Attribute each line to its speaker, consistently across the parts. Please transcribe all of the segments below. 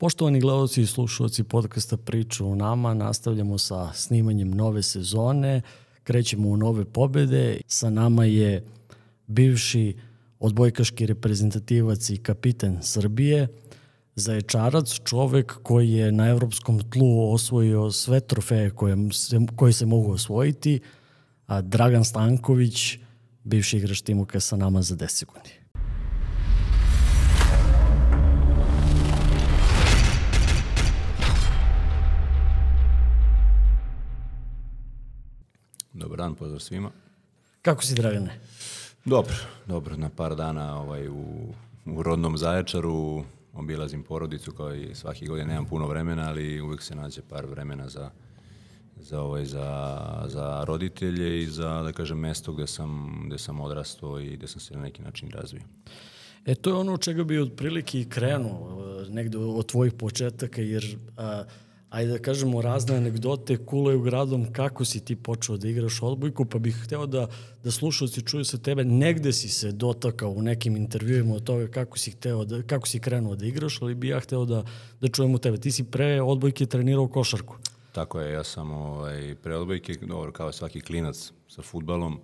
Speaker 1: Poštovani gledalci i slušalci podcasta Priča u nama, nastavljamo sa snimanjem nove sezone, krećemo u nove pobede. Sa nama je bivši odbojkaški reprezentativac i kapiten Srbije, Zaječarac, čovek koji je na evropskom tlu osvojio sve trofeje koje se, koje se mogu osvojiti, a Dragan Stanković, bivši igrač Timuka sa nama za 10 sekundi.
Speaker 2: Dobar dan, pozdrav svima.
Speaker 1: Kako si, Dragane?
Speaker 2: Dobro, dobro, na par dana ovaj, u, u rodnom Zaječaru obilazim porodicu kao i svaki godin, nemam puno vremena, ali uvek se nađe par vremena za, za, ovaj, za, za roditelje i za, da kažem, mesto gde sam, gde sam odrastao i gde sam se na neki način razvio.
Speaker 1: E, to je ono čega bi otprilike i krenuo, negde od tvojih početaka, jer a, ajde da kažemo, razne anegdote kulaju gradom kako si ti počeo da igraš odbojku, pa bih hteo da, da slušalci čuju sa tebe, negde si se dotakao u nekim intervjuima o toga kako si, hteo da, kako si krenuo da igraš, ali bi ja hteo da, da čujem u tebe. Ti si pre odbojke trenirao košarku.
Speaker 2: Tako je, ja sam ovaj, pre odbojke, dobro, kao svaki klinac sa futbalom,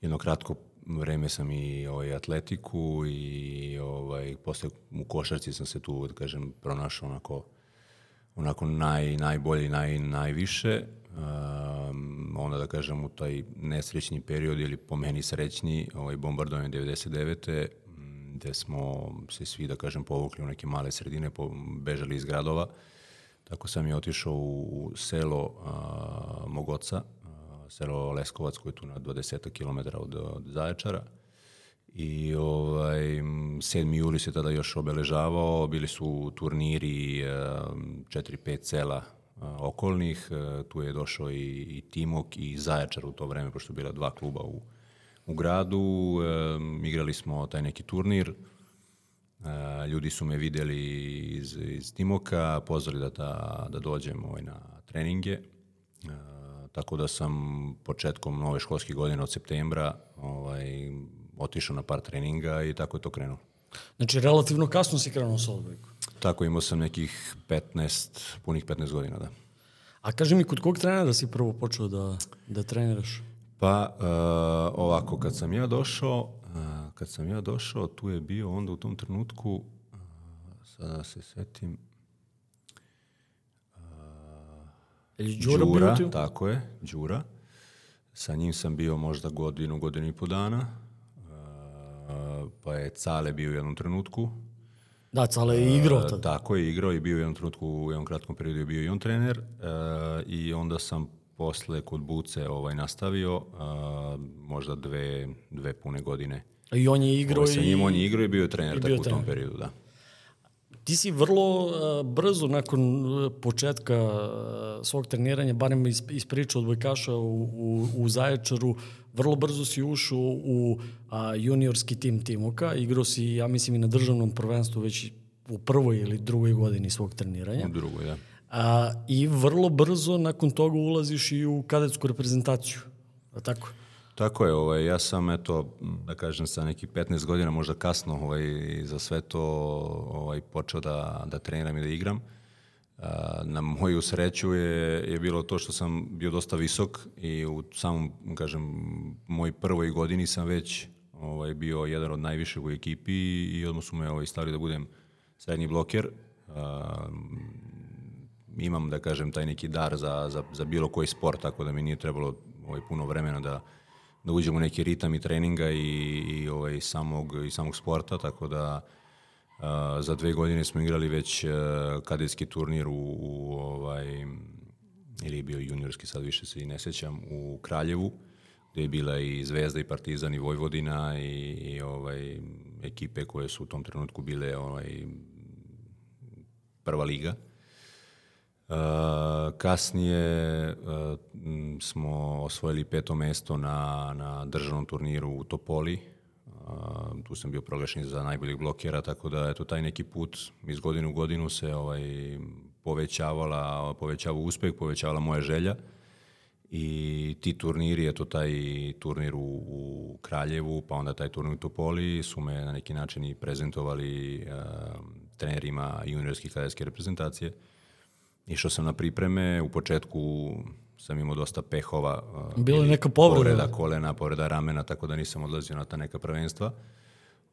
Speaker 2: jedno kratko vreme sam i ovaj, atletiku i ovaj, posle u košarci sam se tu, da kažem, pronašao onako onako naj, najbolje i naj, najviše. Um, onda da kažem u taj nesrećni period ili po meni srećni ovaj bombardovanje 99. gde smo se svi da kažem povukli u neke male sredine, po, bežali iz gradova. Tako sam je otišao u selo uh, mog oca, uh, selo Leskovac koje je tu na 20 km od, od Zaječara I ovaj, 7. juli se tada još obeležavao, bili su turniri 4-5 sela okolnih, e, tu je došao i, i Timok i Zaječar u to vreme, pošto su bila dva kluba u, u gradu, e, igrali smo taj neki turnir, e, ljudi su me videli iz, iz Timoka, pozvali da, da, da dođem ovaj, na treninge, tako da sam početkom nove školske godine od septembra ovaj, otišao na par treninga i tako je to krenulo.
Speaker 1: Znači, relativno kasno si krenuo sa odbojkom.
Speaker 2: Tako, imao sam nekih 15, punih 15 godina, da.
Speaker 1: A kaži mi, kod kog trenera si prvo počeo da, da treniraš?
Speaker 2: Pa, uh, ovako, kad sam ja došao, uh, kad sam ja došao, tu je bio onda u tom trenutku, uh, sada se setim,
Speaker 1: uh, Đura, Đura bio
Speaker 2: tako je, Đura. Sa njim sam bio možda godinu, godinu i po dana pa je Cale bio u jednom trenutku.
Speaker 1: Da, Cale je igrao tada.
Speaker 2: Tako je igrao i bio u jednom trenutku, u jednom kratkom periodu je bio i on trener e, i onda sam posle kod Buce ovaj, nastavio, a, možda dve, dve pune godine.
Speaker 1: I on je igrao ovaj,
Speaker 2: i... Sa njim on je igrao i bio je trener tako u tom periodu, da.
Speaker 1: Ti si vrlo uh, brzo nakon početka uh, svog treniranja, barem iz, iz priče odbojkaša u, u, u Zaječaru, vrlo brzo si ušao u a, juniorski tim Timuka, igrao si, ja mislim, i na državnom prvenstvu već u prvoj ili drugoj godini svog treniranja.
Speaker 2: U drugoj, da.
Speaker 1: A, I vrlo brzo nakon toga ulaziš i u kadetsku reprezentaciju. A tako?
Speaker 2: Tako je, ovaj, ja sam, eto, da kažem, sa nekih 15 godina, možda kasno, ovaj, za sve to ovaj, počeo da, da treniram i da igram. Na moju sreću je, je bilo to što sam bio dosta visok i u samom, kažem, moj prvoj godini sam već ovaj, bio jedan od najvišeg u ekipi i odmah su me ovaj, stavili da budem srednji bloker. Imam, da kažem, taj neki dar za, za, za bilo koji sport, tako da mi nije trebalo ovaj, puno vremena da, da uđem u neki ritam i treninga i, i ovaj, samog, i samog sporta, tako da Uh, za dve godine smo igrali već uh, kadetski turnir u, u ovaj, ili je bio juniorski, sad više se i ne sećam, u Kraljevu, gde je bila i Zvezda i Partizan i Vojvodina i, i ovaj, ekipe koje su u tom trenutku bile ovaj, prva liga. Uh, kasnije uh, smo osvojili peto mesto na, na državnom turniru u Topoli, tu sam bio proglašen za najboljeg blokera, tako da eto taj neki put iz godine u godinu se ovaj povećavala, povećava uspeh, povećavala moja želja i ti turniri, eto taj turnir u, u Kraljevu, pa onda taj turnir u Topoli su me na neki način i prezentovali uh, trenerima juniorske i kadetske reprezentacije. Išao sam na pripreme, u početku sam imao dosta pehova.
Speaker 1: Bila je neka povreda.
Speaker 2: Povreda kolena, povreda ramena, tako da nisam odlazio na ta neka prvenstva.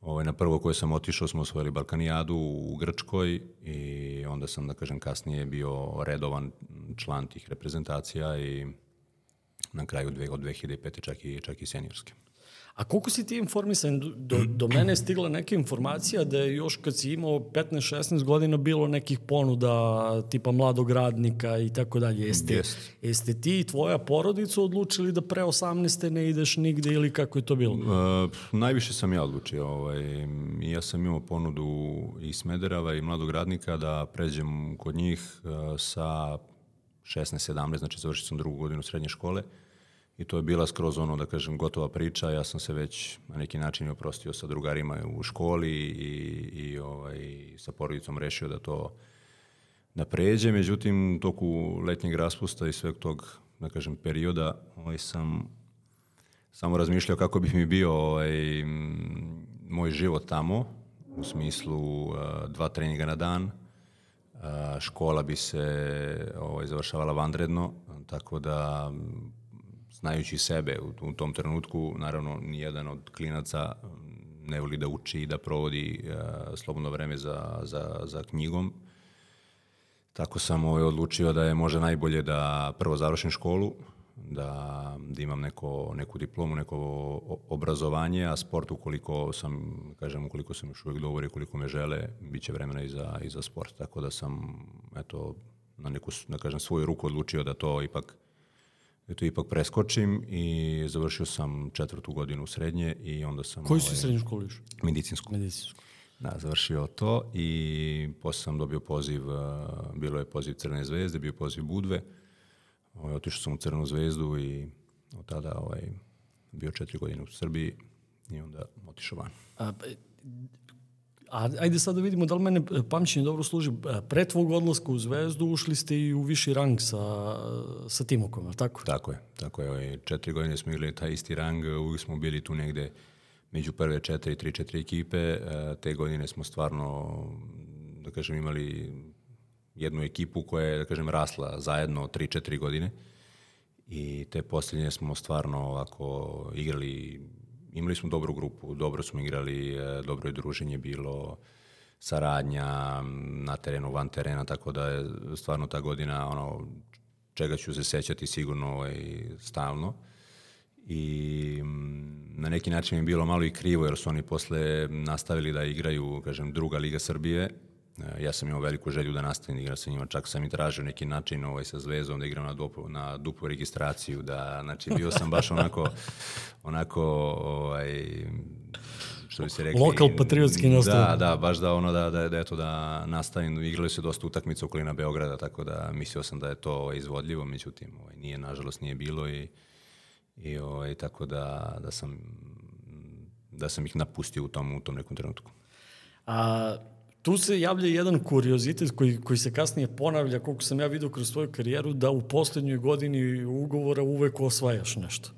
Speaker 2: Ovaj, na prvo koje sam otišao smo osvojili Balkanijadu u Grčkoj i onda sam, da kažem, kasnije bio redovan član tih reprezentacija i na kraju dve, od 2005. čak i, čak i seniorske.
Speaker 1: A koliko si ti informisan? Do, do mene je stigla neka informacija da je još kad si imao 15-16 godina bilo nekih ponuda tipa mladog radnika i tako dalje. Jeste,
Speaker 2: Jest.
Speaker 1: jeste ti i tvoja porodica odlučili da pre 18. ne ideš nigde ili kako je to bilo?
Speaker 2: Uh, najviše sam ja odlučio. Ovaj, ja sam imao ponudu i Smederava i mladog radnika da pređem kod njih uh, sa 16-17, znači završio sam drugu godinu srednje škole i to je bila skroz ono, da kažem, gotova priča. Ja sam se već na neki način oprostio sa drugarima u školi i, i ovaj, sa porodicom rešio da to da pređe, međutim, u toku letnjeg raspusta i sveg tog, da kažem, perioda ovaj, sam samo razmišljao kako bi mi bio ovaj, moj život tamo, u smislu dva treninga na dan, škola bi se ovaj, završavala vanredno, tako da znajući sebe u, u tom trenutku, naravno nijedan od klinaca m, ne voli da uči i da provodi uh, slobodno vreme za, za, za knjigom, Tako sam ovaj, odlučio da je možda najbolje da prvo završim školu, da, da imam neko, neku diplomu, neko obrazovanje, a sport ukoliko sam, kažem, ukoliko sam još uvijek dovorio, koliko me žele, bit će vremena i za, i za sport. Tako da sam, eto, na neku, da kažem, svoju ruku odlučio da to ipak to ipak preskočim i završio sam četvrtu godinu srednje i onda sam
Speaker 1: Koju si srednju školu išao?
Speaker 2: medicinsku.
Speaker 1: Medicinsku.
Speaker 2: Da, završio to i posle sam dobio poziv, uh, bilo je poziv Crne zvezde, bio poziv Budve. Ovaj, otišao sam u Crnu zvezdu i od tada ovaj, bio četiri godine u Srbiji i onda otišao van.
Speaker 1: A, a, ajde sad da vidimo da li mene e, pamćenje dobro služi. E, Pre tvog odlaska u Zvezdu ušli ste i u viši rang sa, sa Timokom, je li tako?
Speaker 2: Tako je, tako je. Ovaj, četiri godine smo igrali taj isti rang, uvijek smo bili tu negde među prve četiri, tri, četiri ekipe. E, Te godine smo stvarno, da kažem, imali jednu ekipu koja je, da kažem, rasla zajedno tri, četiri godine. I te posljednje smo stvarno ovako igrali, imali smo dobru grupu, dobro smo igrali, e, dobro je druženje bilo, saradnja na terenu, van terena, tako da je stvarno ta godina ono, čega ću se sećati sigurno ovaj, stalno. I na neki način mi je bilo malo i krivo jer su oni posle nastavili da igraju, kažem, druga Liga Srbije. E, Ja sam imao veliku želju da nastavim da igram sa njima, čak sam i tražio neki način ovaj, sa Zvezdom da igram na, dupu, na duplu registraciju, da, znači bio sam baš onako, onako, ovaj, što bi se rekli...
Speaker 1: Lokal patriotski nastav.
Speaker 2: Da, da, baš da ono da, da, da, eto, da nastavim, igrali su dosta utakmica okolina Beograda, tako da mislio sam da je to ovaj, izvodljivo, međutim, ovaj, nije, nažalost, nije bilo i, i ovaj, tako da, da sam da sam ih napustio u tom, u tom nekom trenutku.
Speaker 1: A, tu se javlja jedan kuriozitet koji, koji se kasnije ponavlja, koliko sam ja vidio kroz svoju karijeru, da u poslednjoj godini ugovora uvek osvajaš nešto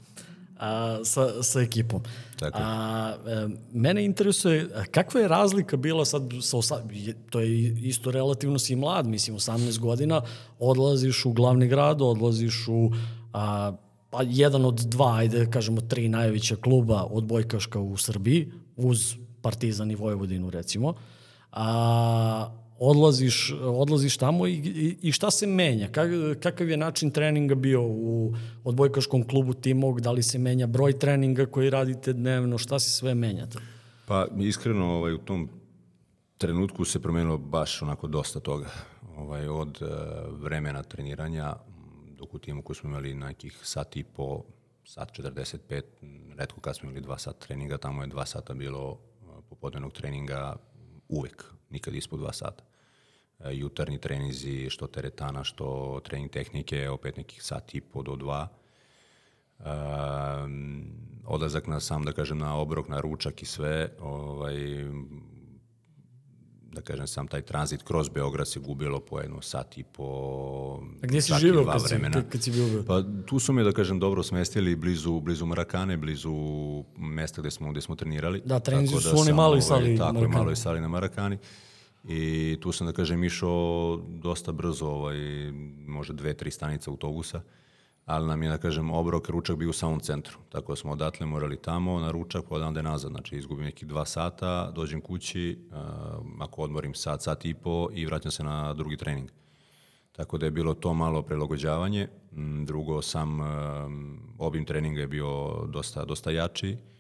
Speaker 1: a, sa, sa ekipom.
Speaker 2: Tako.
Speaker 1: A, e, mene interesuje, kakva je razlika bila sad, sa osa, to je isto relativno si mlad, mislim 18 godina, odlaziš u glavni grad, odlaziš u a, pa jedan od dva, ajde da kažemo tri najveća kluba odbojkaška u Srbiji, uz Partizan i Vojvodinu recimo, a, odlaziš, odlaziš tamo i, i, i šta se menja? Kak, kakav je način treninga bio u odbojkaškom klubu Timog? Da li se menja broj treninga koji radite dnevno? Šta se sve menjate?
Speaker 2: Pa iskreno ovaj, u tom trenutku se promenilo baš onako dosta toga. Ovaj, od uh, vremena treniranja, dok u timu koji smo imali nekih sat i po, sat 45, m, redko kad smo imali dva sata treninga, tamo je dva sata bilo uh, popodnevnog treninga uvek, nikad ispod dva sata. E, jutarnji trenizi, što teretana, što trening tehnike, opet nekih sat i po do dva. Um, odlazak na sam, da kažem, na obrok, na ručak i sve, ovaj, da kažem, sam taj tranzit kroz Beograd se gubilo po jedno sat i po...
Speaker 1: A gdje si
Speaker 2: i
Speaker 1: živeo
Speaker 2: dva
Speaker 1: kad si, kad, kad si bio? u Beogradu?
Speaker 2: Pa tu su me, da kažem, dobro smestili blizu, blizu Marakane, blizu mesta gde smo, gde smo trenirali.
Speaker 1: Da, treninzi
Speaker 2: Tako
Speaker 1: su onoj
Speaker 2: sam,
Speaker 1: maloj
Speaker 2: ovaj,
Speaker 1: sali
Speaker 2: Tako je,
Speaker 1: Marakane.
Speaker 2: maloj sali na Marakani. I tu sam, da kažem, išao dosta brzo, ovaj, može dve, tri stanice autobusa, ali nam je, da kažem, obrok, ručak bio u samom centru. Tako smo odatle morali tamo, na ručak, pa odande nazad. Znači, izgubim neki dva sata, dođem kući, uh, ako odmorim sat, sat i po i vraćam se na drugi trening. Tako da je bilo to malo prilagođavanje. Mm, Drugo, sam um, obim treninga je bio dosta, dosta jači. Uh,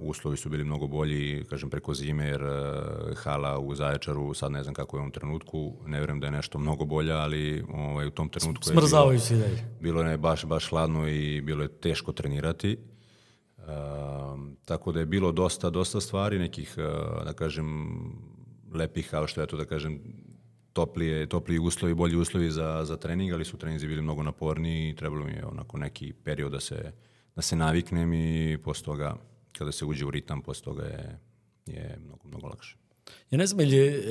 Speaker 2: uslovi su bili mnogo bolji, kažem, preko zime, jer uh, hala u Zaječaru, sad ne znam kako je u ovom trenutku, ne vjerujem da je nešto mnogo bolja, ali ovaj, u tom trenutku je bilo,
Speaker 1: se dalje.
Speaker 2: bilo je baš, baš hladno i bilo je teško trenirati. Uh, tako da je bilo dosta, dosta stvari, nekih, uh, da kažem, lepih, kao što je to da kažem, toplije, topliji uslovi, bolji uslovi za, za trening, ali su treninzi bili mnogo naporniji i trebalo mi je onako neki period da se, da se naviknem i posle toga, kada se uđe u ritam, posle toga je, je mnogo, mnogo lakše.
Speaker 1: Ja ne znam, ili je, e,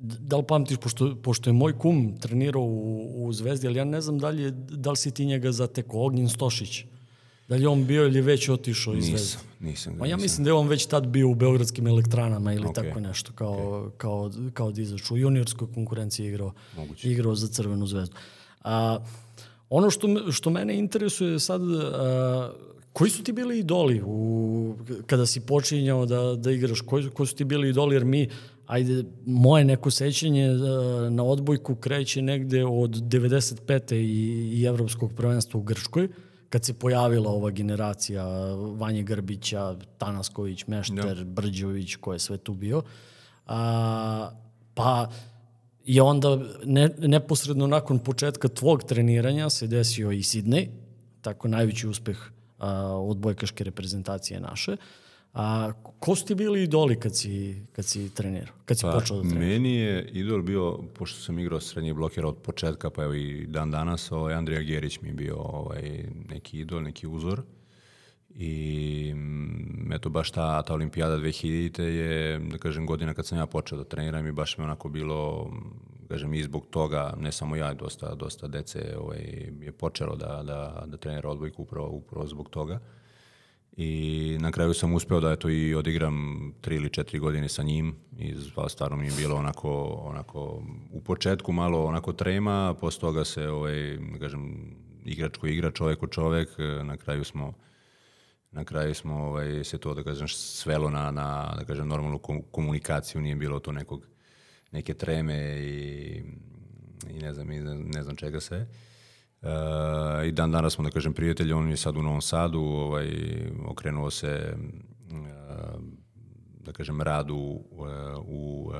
Speaker 1: da li pamtiš, pošto, pošto je moj kum trenirao u, u Zvezdi, ali ja ne znam da li, je, da li si ti njega zatekao, Ognjen Stošić. Da li on bio ili već otišao iz Zvezde?
Speaker 2: Nisam, nisam ga.
Speaker 1: Ma ja
Speaker 2: nisam.
Speaker 1: mislim da je on već tad bio u Beogradskim elektranama ili
Speaker 2: Ok.
Speaker 1: tako nešto, kao, kao, kao dizač. U juniorskoj konkurenciji igrao,
Speaker 2: Moguće.
Speaker 1: igrao za Crvenu zvezdu. A, ono što, što mene interesuje sad, a, koji su ti bili idoli u, kada si počinjao da, da igraš? Koji, koji su ti bili idoli? Jer mi, ajde, moje neko sećanje a, na odbojku kreće negde od 95. i, i evropskog prvenstva u Grčkoj, kad se pojavila ova generacija Vanje Grbića, Tanasković, Mešter, Brđović, ko je sve tu bio. A, pa je onda ne, neposredno nakon početka tvog treniranja se desio i Sidney, tako najveći uspeh a, odbojkaške reprezentacije naše. A ko su ti bili idoli kad si, kad si trenirao, kad si
Speaker 2: Pa,
Speaker 1: počeo da treniraš?
Speaker 2: meni je idol bio, pošto sam igrao srednji bloker od početka, pa evo i dan danas, ovaj, Andrija Gerić mi je bio ovaj, neki idol, neki uzor. I eto, baš ta, ta olimpijada 2000 je, da kažem, godina kad sam ja počeo da treniram i baš mi onako bilo, kažem, i zbog toga, ne samo ja, dosta, dosta dece ovaj, je počelo da, da, da trenira odbojku upravo, upravo zbog toga. I na kraju sam uspeo da eto i odigram tri ili četiri godine sa njim i stvarno mi je bilo onako, onako u početku malo onako trema, posle toga se ovaj, da kažem, igrač ko igra, čovek ko čovek, na kraju smo na kraju smo ovaj, se to da kažem svelo na, na da kažem normalnu kom- komunikaciju, nije bilo to nekog neke treme i, i ne znam, i ne, znam čega sve. Uh, I dan danas smo, da kažem, prijatelji, on je sad u Novom Sadu, ovaj, okrenuo se uh, da kažem, radu uh, u uh,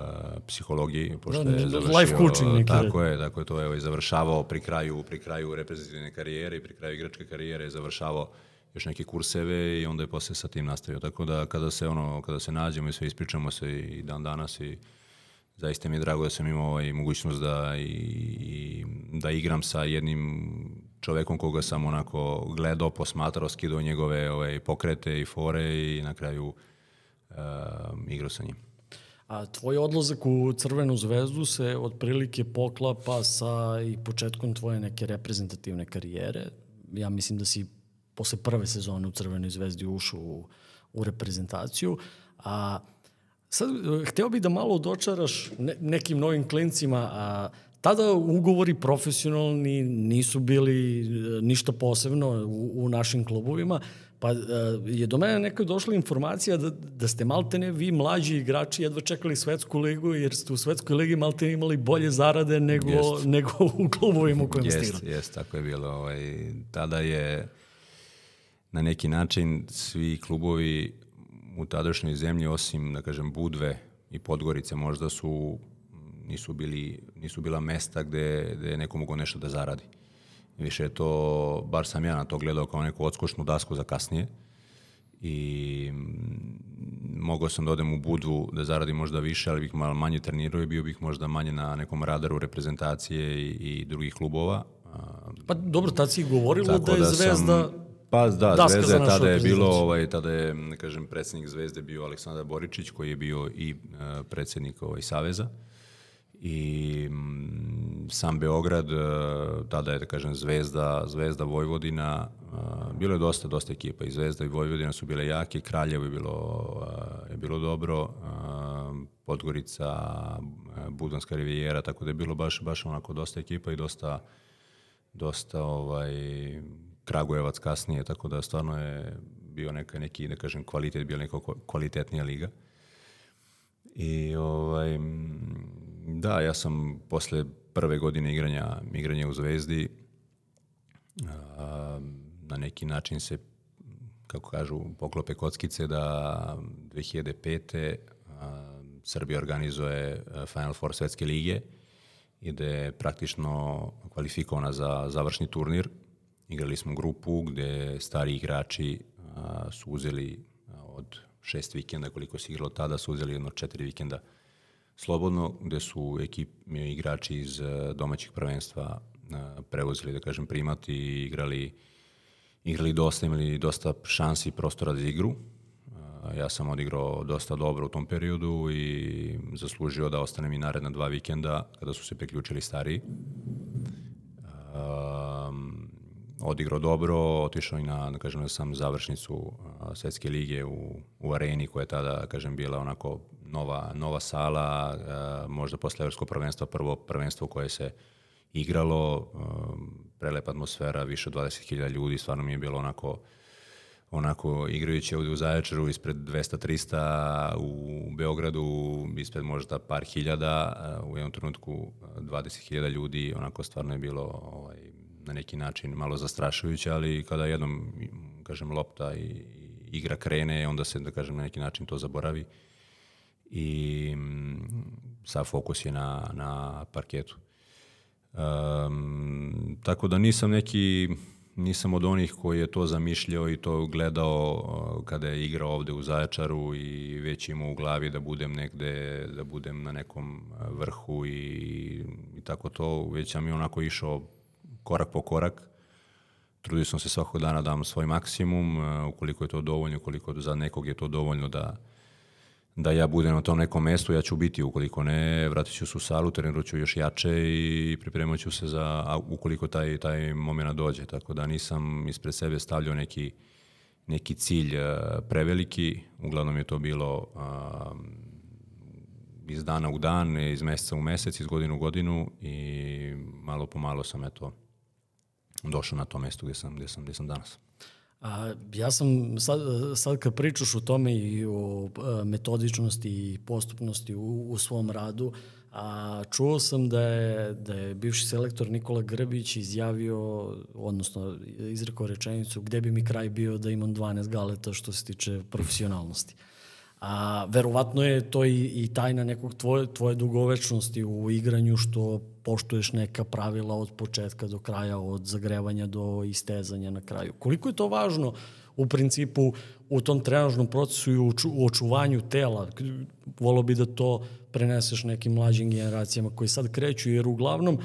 Speaker 2: psihologiji, pošto
Speaker 1: Da,
Speaker 2: je
Speaker 1: life
Speaker 2: završio...
Speaker 1: coaching neki.
Speaker 2: Tako je, tako je, to je ovaj, završavao pri kraju, pri kraju reprezentativne karijere i pri kraju igračke karijere je završavao još neke kurseve i onda je posle sa tim nastavio. Tako da kada se ono, kada se nađemo i sve ispričamo se i dan danas i zaista mi je drago da sam imao ovaj, mogućnost da, i, i, da igram sa jednim čovekom koga sam onako gledao, posmatrao, skidao njegove ovaj, pokrete i fore i na kraju uh, igrao sa njim.
Speaker 1: A tvoj odlazak u Crvenu zvezdu se otprilike poklapa sa i početkom tvoje neke reprezentativne karijere. Ja mislim da si posle prve sezone u Crvenoj zvezdi ušao u, u reprezentaciju. A sad, eh, hteo bih da malo dočaraš ne, nekim novim klincima, a tada ugovori profesionalni nisu bili eh, ništa posebno u, u našim klubovima, pa eh, je do mene nekoj došla informacija da, da ste maltene vi mlađi igrači jedva čekali svetsku ligu jer ste u svetskoj ligi maltene imali bolje zarade nego,
Speaker 2: Jest.
Speaker 1: nego u klubovima u kojima ste
Speaker 2: Jest,
Speaker 1: igrali.
Speaker 2: jest, tako je bilo. Ovaj, tada je na neki način svi klubovi u tadašnjoj zemlji, osim, da kažem, Budve i Podgorice, možda su nisu, bili, nisu bila mesta gde, gde je neko mogao nešto da zaradi. Više je to, bar sam ja na to gledao kao neku odskočnu dasku za kasnije i mm, mogao sam da odem u Budvu da zaradim možda više, ali bih malo manje trenirao i bio bih možda manje na nekom radaru reprezentacije i, i drugih klubova.
Speaker 1: Pa dobro, tad si govorilo
Speaker 2: tako
Speaker 1: da je Zvezda...
Speaker 2: Sam, pa da,
Speaker 1: daska
Speaker 2: Zvezda je tada je bilo, ovaj, tada je, da kažem, predsednik Zvezde bio Aleksandar Boričić, koji je bio i uh, predsednik ovaj, Saveza. I mm, sam Beograd, uh, tada je, da kažem, Zvezda, Zvezda Vojvodina, uh, bilo je dosta, dosta ekipa i Zvezda i Vojvodina su bile jake, Kraljevo je bilo, uh, je bilo dobro, uh, Podgorica, Budanska rivijera, tako da je bilo baš, baš onako dosta ekipa i dosta, dosta ovaj, Kragujevac kasnije, tako da stvarno je bio neka, neki, da kažem, kvalitet, bio neka kvalitetnija liga. I ovaj, da, ja sam posle prve godine igranja, igranja u Zvezdi a, na neki način se kako kažu, poklope kockice da 2005. A, Srbija organizuje Final Four svetske lige i da je praktično kvalifikovana za završni turnir. Igrali smo grupu gde stari igrači a, su uzeli od šest vikenda koliko se igralo tada, su uzeli jedno četiri vikenda slobodno, gde su ekip, igrači iz domaćih prvenstva preuzeli, da kažem, primat i igrali, igrali dosta, imali dosta šansi i prostora za igru. Ja sam odigrao dosta dobro u tom periodu i zaslužio da ostanem i naredna dva vikenda kada su se priključili stariji. Odigrao dobro, otišao i na, da kažem, da sam završnicu svetske lige u, u areni koja je tada, da kažem, bila onako nova, nova sala, možda posle evropskog prvenstva, prvo prvenstvo koje se igralo, prelepa atmosfera, više od 20.000 ljudi, stvarno mi je bilo onako onako igrajući ovde u Zaječaru ispred 200-300 u Beogradu ispred možda par hiljada u jednom trenutku 20.000 ljudi onako stvarno je bilo ovaj, na neki način malo zastrašujuće ali kada jednom kažem lopta i igra krene onda se da kažem na neki način to zaboravi i sa fokus je na, na parketu. Um, tako da nisam neki nisam od onih koji je to zamišljao i to gledao uh, kada je igrao ovde u Zaječaru i već imao u glavi da budem negde, da budem na nekom uh, vrhu i, i tako to, već sam i onako išao korak po korak. Trudio sam se svakog dana da dam svoj maksimum, uh, ukoliko je to dovoljno, ukoliko za nekog je to dovoljno da, da ja budem na tom nekom mestu, ja ću biti, ukoliko ne, vratit ću se u salu, trenirat ću još jače i pripremat ću se za, a ukoliko taj, taj moment dođe, tako da nisam ispred sebe stavljao neki, neki cilj preveliki, uglavnom je to bilo a, iz dana u dan, iz meseca u mesec, iz godinu u godinu i malo po malo sam eto došao na to mesto gde sam, gde sam, gde sam danas.
Speaker 1: A, ja sam sad, sad kad pričaš o tome i o metodičnosti i postupnosti u, u svom radu, a, čuo sam da je, da je bivši selektor Nikola Grbić izjavio, odnosno izrekao rečenicu gde bi mi kraj bio da imam 12 galeta što se tiče profesionalnosti. A, verovatno je to i, i tajna nekog tvoje, tvoje dugovečnosti u igranju što poštuješ neka pravila od početka do kraja, od zagrevanja do istezanja na kraju. Koliko je to važno u principu u tom trenažnom procesu i u, očuvanju tela? Volao bi da to preneseš nekim mlađim generacijama koji sad kreću, jer uglavnom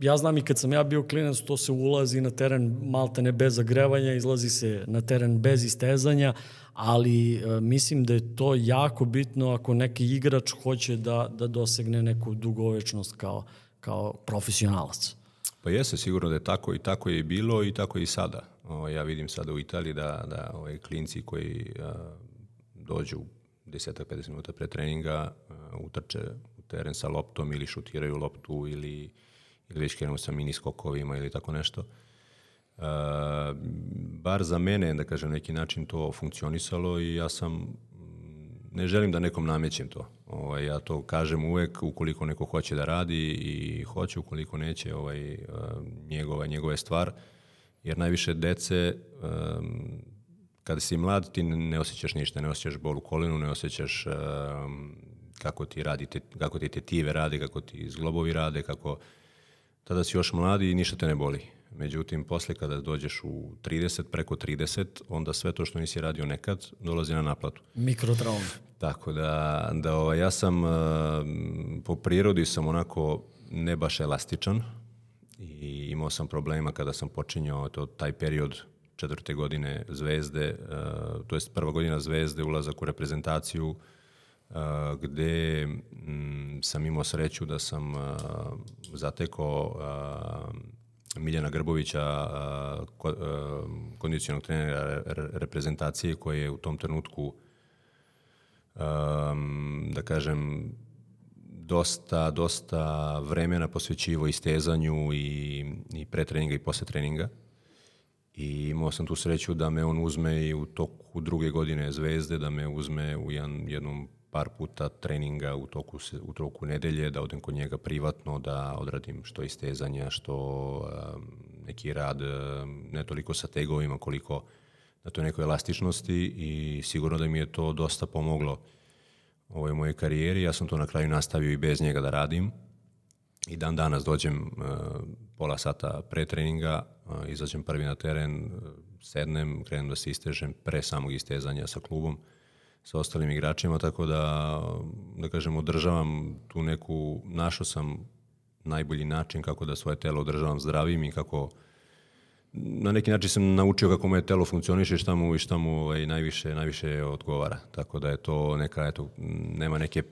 Speaker 1: ja znam i kad sam ja bio klinac, to se ulazi na teren maltene bez zagrevanja, izlazi se na teren bez istezanja, ali e, mislim da je to jako bitno ako neki igrač hoće da, da dosegne neku dugovečnost kao, kao profesionalac.
Speaker 2: Pa jeste, sigurno da je tako i tako je bilo i tako je i sada. O, ja vidim sada u Italiji da, da ovaj, klinci koji a, dođu 10-50 minuta pre treninga a, utrče u teren sa loptom ili šutiraju loptu ili, ili već krenu sa mini skokovima ili tako nešto. Uh, bar za mene, da kažem, neki način to funkcionisalo i ja sam ne želim da nekom namećem to. Ovaj, ja to kažem uvek, ukoliko neko hoće da radi i hoće, ukoliko neće, ovaj, njegova, njegova je stvar. Jer najviše dece, um, kada si mlad, ti ne osjećaš ništa, ne osjećaš bol u kolinu, ne osjećaš um, kako ti radi, te, kako ti tetive rade, kako ti zglobovi rade, kako tada si još mladi i ništa te ne boli. Međutim, posle kada dođeš u 30, preko 30, onda sve to što nisi radio nekad dolazi na naplatu.
Speaker 1: Mikrotrauma.
Speaker 2: Tako da, da ovaj, ja sam uh, po prirodi sam onako ne baš elastičan i imao sam problema kada sam počinjao to, taj period četvrte godine zvezde, uh, to jest prva godina zvezde, ulazak u reprezentaciju, uh, gde m, sam imao sreću da sam uh, zatekao uh, Miljana Grbovića, kondicionog trenera reprezentacije koji je u tom trenutku da kažem, dosta, dosta vremena posvećivo i stezanju i, i pre treninga i posle treninga. I imao sam tu sreću da me on uzme i u toku druge godine zvezde, da me uzme u jedan, jednom par puta treninga u toku, u toku nedelje, da odem kod njega privatno, da odradim što istezanja, što um, neki rad, ne toliko sa tegovima, koliko na toj nekoj elastičnosti i sigurno da mi je to dosta pomoglo ovoj mojoj karijeri. Ja sam to na kraju nastavio i bez njega da radim. I dan danas dođem uh, pola sata pre treninga, uh, izađem prvi na teren, uh, sednem, krenem da se istežem pre samog istezanja sa klubom, sa ostalim igračima, tako da, da kažem, održavam tu neku, našao sam najbolji način kako da svoje telo održavam zdravim i kako na neki način sam naučio kako moje telo funkcioniše i šta mu, i šta mu ovaj, najviše, najviše odgovara. Tako da je to neka, eto, nema neke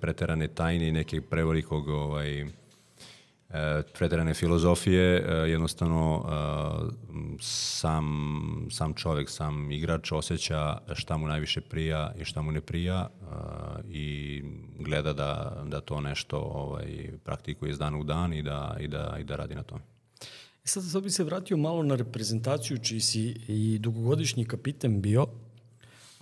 Speaker 2: preterane tajne i neke prevelikog ovaj, e, preterane filozofije, e, jednostavno e, sam, sam čovek, sam igrač osjeća šta mu najviše prija i šta mu ne prija i gleda da, da to nešto ovaj, praktikuje iz dana u dan i da, i da, i da radi na tome.
Speaker 1: E sad, sad bi se vratio malo na reprezentaciju čiji si i dugogodišnji kapiten bio.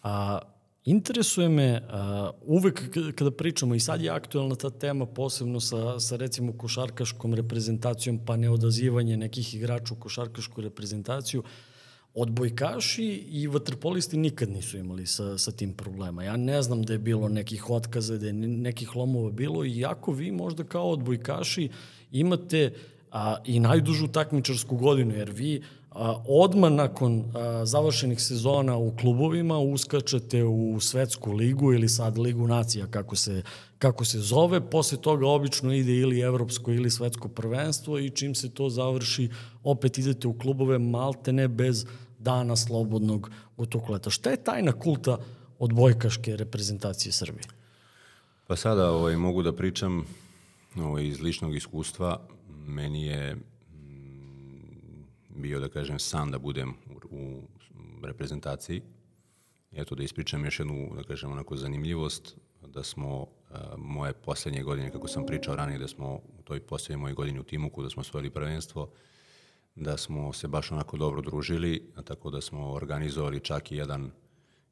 Speaker 1: A, interesuje me a, uvek kada pričamo i sad je aktuelna ta tema posebno sa, sa recimo košarkaškom reprezentacijom pa neodazivanje nekih igrača u košarkašku reprezentaciju odbojkaši i vaterpolisti nikad nisu imali sa, sa tim problema. Ja ne znam da je bilo nekih otkaza, da je nekih lomova bilo, iako vi možda kao odbojkaši imate uh, a, i najdužu takmičarsku godinu, jer vi a, odmah nakon završenih sezona u klubovima uskačete u svetsku ligu ili sad ligu nacija kako se, kako se zove, posle toga obično ide ili evropsko ili svetsko prvenstvo i čim se to završi opet idete u klubove malte ne bez dana slobodnog u toku leta. Šta je tajna kulta odbojkaške reprezentacije Srbije?
Speaker 2: Pa sada ovaj, mogu da pričam ovaj, iz ličnog iskustva meni je bio, da kažem, san da budem u, u reprezentaciji. Eto, da ispričam još jednu, da kažem, onako zanimljivost, da smo a, moje poslednje godine, kako sam pričao ranije, da smo u toj poslednje moje godini u Timuku, da smo osvojili prvenstvo, da smo se baš onako dobro družili, tako da smo organizovali čak i jedan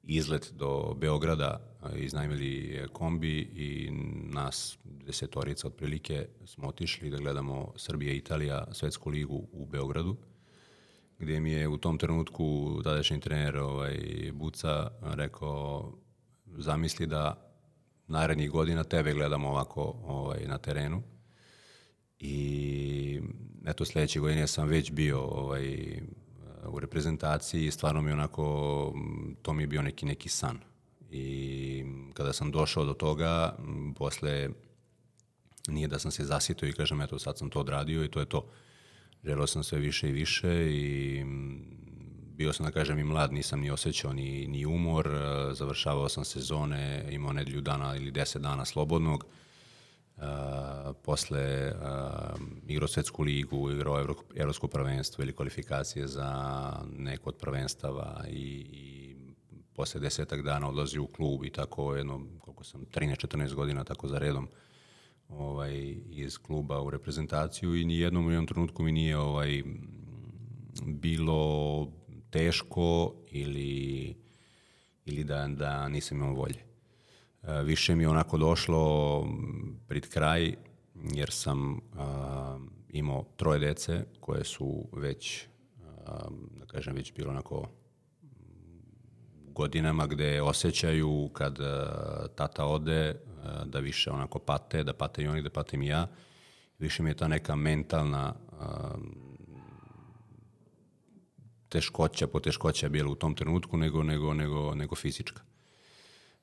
Speaker 2: izlet do Beograda, iznajmili kombi i nas desetorica otprilike smo otišli da gledamo Srbija i Italija svetsku ligu u Beogradu, gde mi je u tom trenutku tadašnji trener ovaj, Buca rekao zamisli da narednih godina tebe gledamo ovako ovaj, na terenu. I eto, sledeće godine sam već bio ovaj, u reprezentaciji i stvarno mi onako, to mi je bio neki, neki san. I kada sam došao do toga, posle nije da sam se zasitio i kažem, eto sad sam to odradio i to je to. Želeo sam sve više i više i bio sam, da kažem, i mlad, nisam ni osjećao ni, ni umor, završavao sam sezone, imao nedelju dana ili deset dana slobodnog, Uh, posle uh, igrao svetsku ligu, igrao evro, evropsko prvenstvo ili kvalifikacije za neko od prvenstava i, i posle desetak dana odlazi u klub i tako jedno, koliko sam, 13-14 godina tako za redom ovaj, iz kluba u reprezentaciju i ni jednom u jednom trenutku mi nije ovaj, bilo teško ili, ili da, da nisam imao volje. E, više mi je onako došlo pred kraj, jer sam uh, imao troje dece koje su već, uh, da kažem, već bilo onako godinama gde osjećaju kad tata ode da više onako pate, da pate i oni, da patim i ja. Više mi je ta neka mentalna uh, teškoća, poteškoća bila u tom trenutku nego, nego, nego, nego fizička.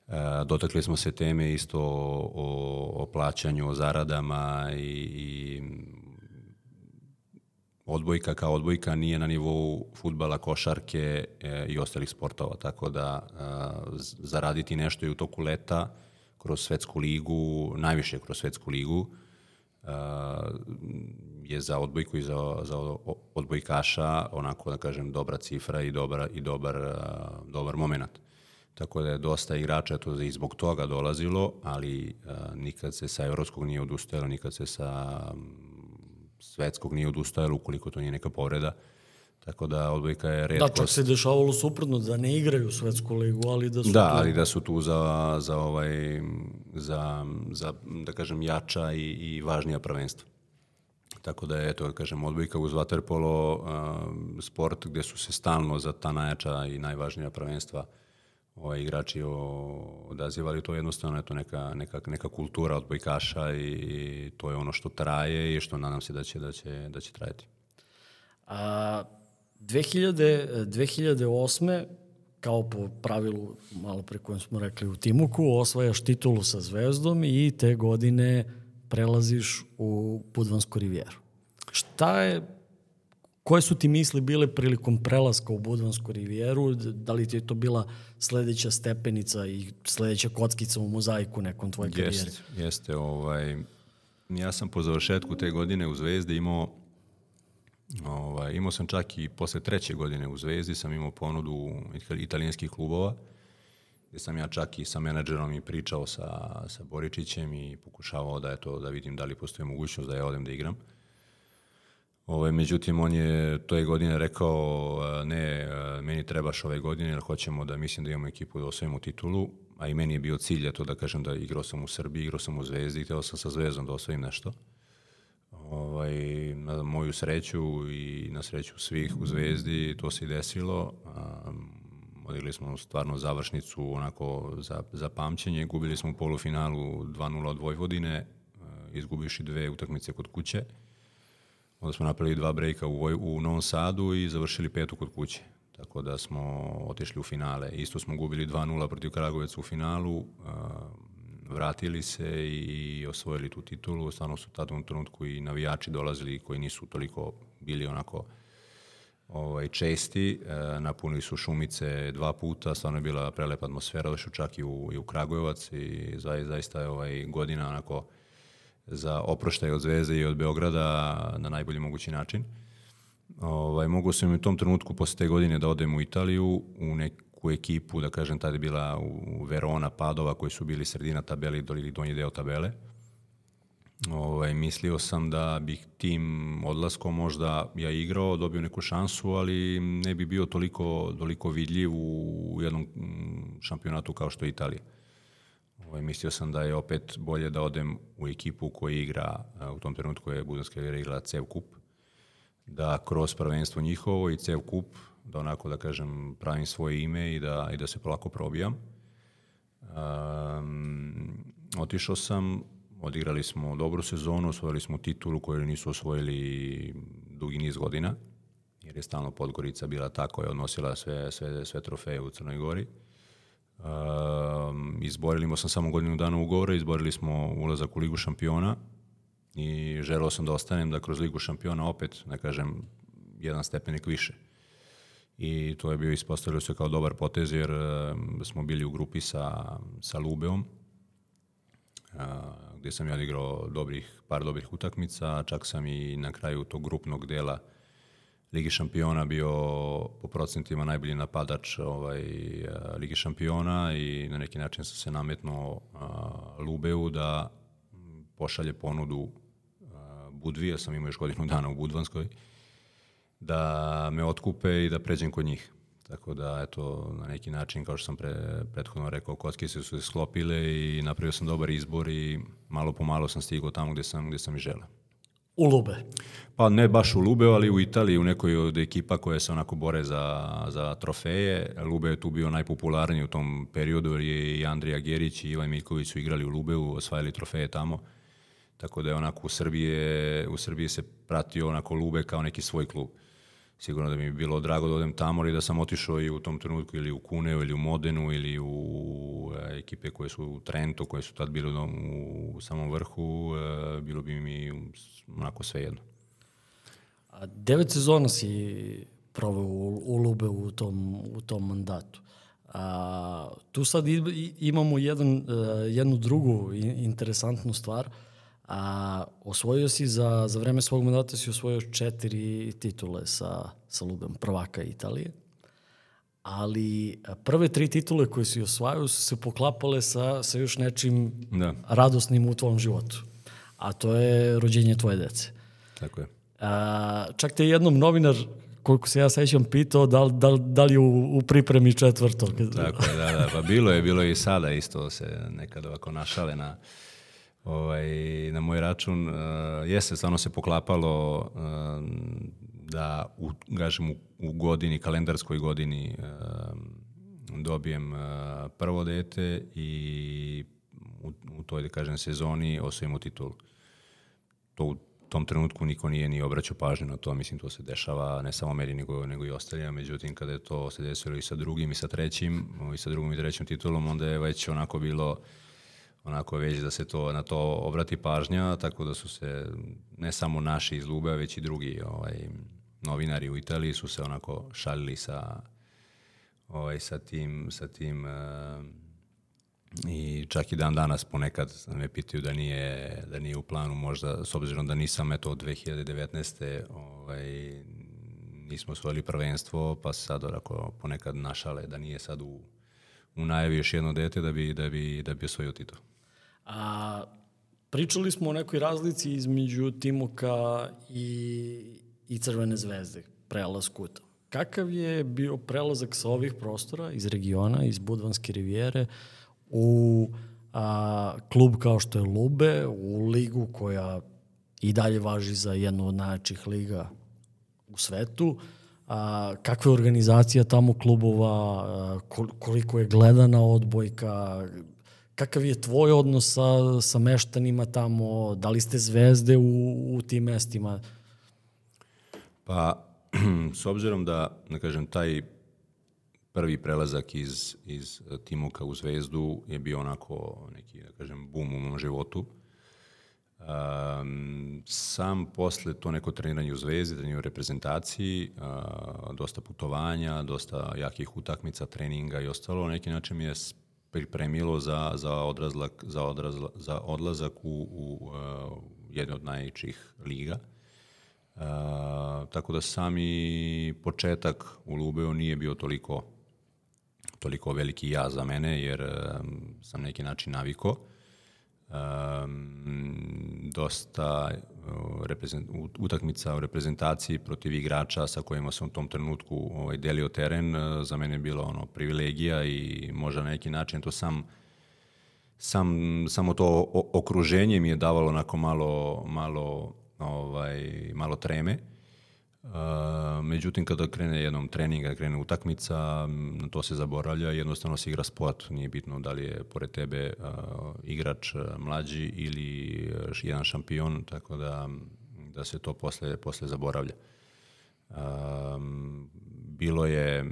Speaker 2: E, dotakli smo se teme isto o, o plaćanju, o zaradama i, i odbojka kao odbojka nije na nivou futbala, košarke e, i ostalih sportova, tako da e, zaraditi nešto i u toku leta kroz svetsku ligu, najviše kroz svetsku ligu, e, je za odbojku i za, za odbojkaša onako da kažem dobra cifra i dobar, i dobar, dobar moment. tako da je dosta igrača to i zbog toga dolazilo, ali a, nikad se sa evropskog nije odustajalo, nikad se sa svetskog nije odustajalo ukoliko to nije neka povreda. Tako da odbojka je redkost.
Speaker 1: Da, čak se dešavalo suprotno, da ne igraju svetsku ligu, ali da su
Speaker 2: Da,
Speaker 1: tu...
Speaker 2: ali da su tu za, za, ovaj, za, za da kažem, jača i, i važnija prvenstva. Tako da je, eto, da kažem, odbojka uz vaterpolo uh, sport gde su se stalno za ta najjača i najvažnija prvenstva ovaj, igrači odazivali, to je jednostavno eto, neka, neka, neka kultura odbojkaša i, i to je ono što traje i što nadam se da će, da će, da će trajati.
Speaker 1: A, 2000, 2008. kao po pravilu, malo pre kojem smo rekli u Timuku, osvajaš titulu sa Zvezdom i te godine prelaziš u Budvansku rivijeru. Šta je, koje su ti misli bile prilikom prelaska u Budvansku rivijeru? Da li ti je to bila sledeća stepenica i sledeća kockica u mozaiku nekom tvoje karijere?
Speaker 2: Jeste, jeste. Ovaj, ja sam po završetku te godine u Zvezdi imao Ovaj, imao sam čak i posle treće godine u Zvezdi sam imao ponudu italijanskih klubova gde sam ja čak i sa menadžerom i pričao sa, sa Boričićem i pokušavao da, eto, da vidim da li postoji mogućnost da ja odem da igram. Ovaj, međutim, on je toj godine rekao ne, meni trebaš ove godine jer hoćemo da mislim da imamo ekipu da osvojimo titulu, a i meni je bio cilj to da kažem da igrao sam u Srbiji, igrao sam u Zvezdi i hteo sam sa Zvezdom da osvojim nešto ovaj, na moju sreću i na sreću svih u Zvezdi to se i desilo. Um, odigli smo stvarno završnicu onako za, za pamćenje. Gubili smo u polufinalu 2-0 od Vojvodine, uh, izgubiši dve utakmice kod kuće. Onda smo napravili dva brejka u, u Novom Sadu i završili petu kod kuće. Tako da smo otišli u finale. Isto smo gubili 2-0 protiv Kragoveca u finalu. Vratili se i osvojili tu titulu. Stvarno su tada u trenutku i navijači dolazili koji nisu toliko bili onako ovaj, česti. E, napunili su šumice dva puta, stvarno je bila prelepa atmosfera, došli čak i u, i u Kragujevac i zaista je ovaj, godina onako za oproštaj od Zvezde i od Beograda na najbolji mogući način. Ovaj, mogu sam u tom trenutku posle te godine da odem u Italiju u nek, u ekipu, da kažem, tada je bila u Verona, Padova, koji su bili sredina tabele ili donji deo tabele. Ovaj, mislio sam da bih tim odlaskom možda ja igrao, dobio neku šansu, ali ne bi bio toliko, toliko vidljiv u jednom šampionatu kao što je Italija. Ovaj, mislio sam da je opet bolje da odem u ekipu koja igra, u tom trenutku je Budanska igra CEV kup, da kroz prvenstvo njihovo i CEV kup da onako da kažem pravim svoje ime i da, i da se polako probijam. Um, otišao sam, odigrali smo dobru sezonu, osvojili smo titulu koju nisu osvojili dugi niz godina, jer je stalno Podgorica bila ta koja je odnosila sve, sve, sve trofeje u Crnoj Gori. Um, izborili smo samo godinu dana ugovora, izborili smo ulazak u Ligu šampiona i želeo sam da ostanem da kroz Ligu šampiona opet, da kažem, jedan stepenik više i to je bio ispostavljeno se kao dobar potez jer uh, smo bili u grupi sa, sa Lubeom uh, gde sam ja odigrao dobrih, par dobrih utakmica, čak sam i na kraju tog grupnog dela Ligi šampiona bio po procentima najbolji napadač ovaj, Ligi šampiona i na neki način sam se nametnuo uh, Lubeu da pošalje ponudu uh, Budvi, ja sam imao još godinu dana u Budvanskoj, da me otkupe i da pređem kod njih. Tako da, eto, na neki način, kao što sam pre, prethodno rekao, kocke su se sklopile i napravio sam dobar izbor i malo po malo sam stigao tamo gde sam, gde sam i želeo.
Speaker 1: U Lube?
Speaker 2: Pa ne baš u Lube, ali u Italiji, u nekoj od ekipa koje se onako bore za, za trofeje. Lube je tu bio najpopularniji u tom periodu, jer je i Andrija Gerić i Ivan Miljković su igrali u Lubeu, osvajali trofeje tamo. Tako da je onako u Srbije, u Srbiji se pratio onako Lube kao neki svoj klub sigurno da mi bi bilo drago da odem tamo ili da sam otišao i u tom trenutku ili u Kuneu ili u Modenu ili u e, ekipe koje su u Trentu, koje su tad bile u, u samom vrhu, e, bilo bi mi onako sve jedno.
Speaker 1: A devet sezona si proveo u, u Lube u tom, u tom mandatu. A, tu sad imamo jedan, e, jednu drugu interesantnu stvar – A, osvojio si za, za vreme svog mandata si osvojio četiri titule sa, sa Lubem prvaka Italije. ali prve tri titule koje si osvajao su se poklapale sa, sa još nečim
Speaker 2: Da.
Speaker 1: radosnim u tvom životu. A to je rođenje tvoje dece.
Speaker 2: Tako je.
Speaker 1: A, čak te je jednom novinar, koliko se ja sećam, pitao da, li- da, da li u, u pripremi četvrtog.
Speaker 2: Tako je, da, da. Pa bilo je, bilo je i sada isto se nekad ovako našale na, ovaj, na moj račun. Uh, jeste, stvarno se poklapalo uh, da u, kažem, u, u godini, kalendarskoj godini uh, dobijem uh, prvo dete i u, u toj, da kažem, sezoni osvojimo titulu. To u tom trenutku niko nije ni obraćao pažnju na to, mislim to se dešava ne samo meni nego, nego i ostalima, međutim kada je to se desilo i sa drugim i sa trećim i sa drugom i trećom titulom, onda je već onako bilo onako već da se to na to obrati pažnja, tako da su se ne samo naši iz Lube, već i drugi ovaj, novinari u Italiji su se onako šalili sa ovaj, sa tim, sa tim eh, i čak i dan danas ponekad me pitaju da nije, da nije u planu možda, s obzirom da nisam eto od 2019. Ovaj, nismo osvojili prvenstvo, pa sad onako ponekad našale da nije sad u, u najavi još jedno dete da bi, da bi, da bi osvojio titul.
Speaker 1: A, pričali smo o nekoj razlici između Timoka i, i Crvene zvezde, prelasku. Kakav je bio prelazak sa ovih prostora, iz regiona, iz Budvanske rivijere, u a, klub kao što je Lube, u ligu koja i dalje važi za jednu od najjačih liga u svetu, a, kakva je organizacija tamo klubova, a, kol- koliko je gledana odbojka, kakav je tvoj odnos sa, sa meštanima tamo, da li ste zvezde u, u tim mestima?
Speaker 2: Pa, s obzirom da, da kažem, taj prvi prelazak iz, iz Timuka u Zvezdu je bio onako neki, da kažem, bum u mom životu. Um, sam posle to neko treniranje u Zvezdi, treniranje u reprezentaciji, uh, dosta putovanja, dosta jakih utakmica, treninga i ostalo, na neki način mi je pripremilo za, za, odrazlak, za, odrazla, za odlazak u, u uh, jednu od najčih liga. Uh, tako da sami početak u Lubeu nije bio toliko toliko veliki ja za mene, jer um, sam neki način naviko. Um, dosta utakmica u reprezentaciji protiv igrača sa kojima sam u tom trenutku ovaj, delio teren, uh, za mene je bilo ono privilegija i možda na neki način to sam sam, samo to okruženje mi je davalo onako malo, malo, ovaj, malo treme. Međutim, kada krene jednom trening, kada krene utakmica, na to se zaboravlja, jednostavno se igra sport. Nije bitno da li je pored tebe igrač mlađi ili jedan šampion, tako da, da se to posle, posle zaboravlja. Bilo je,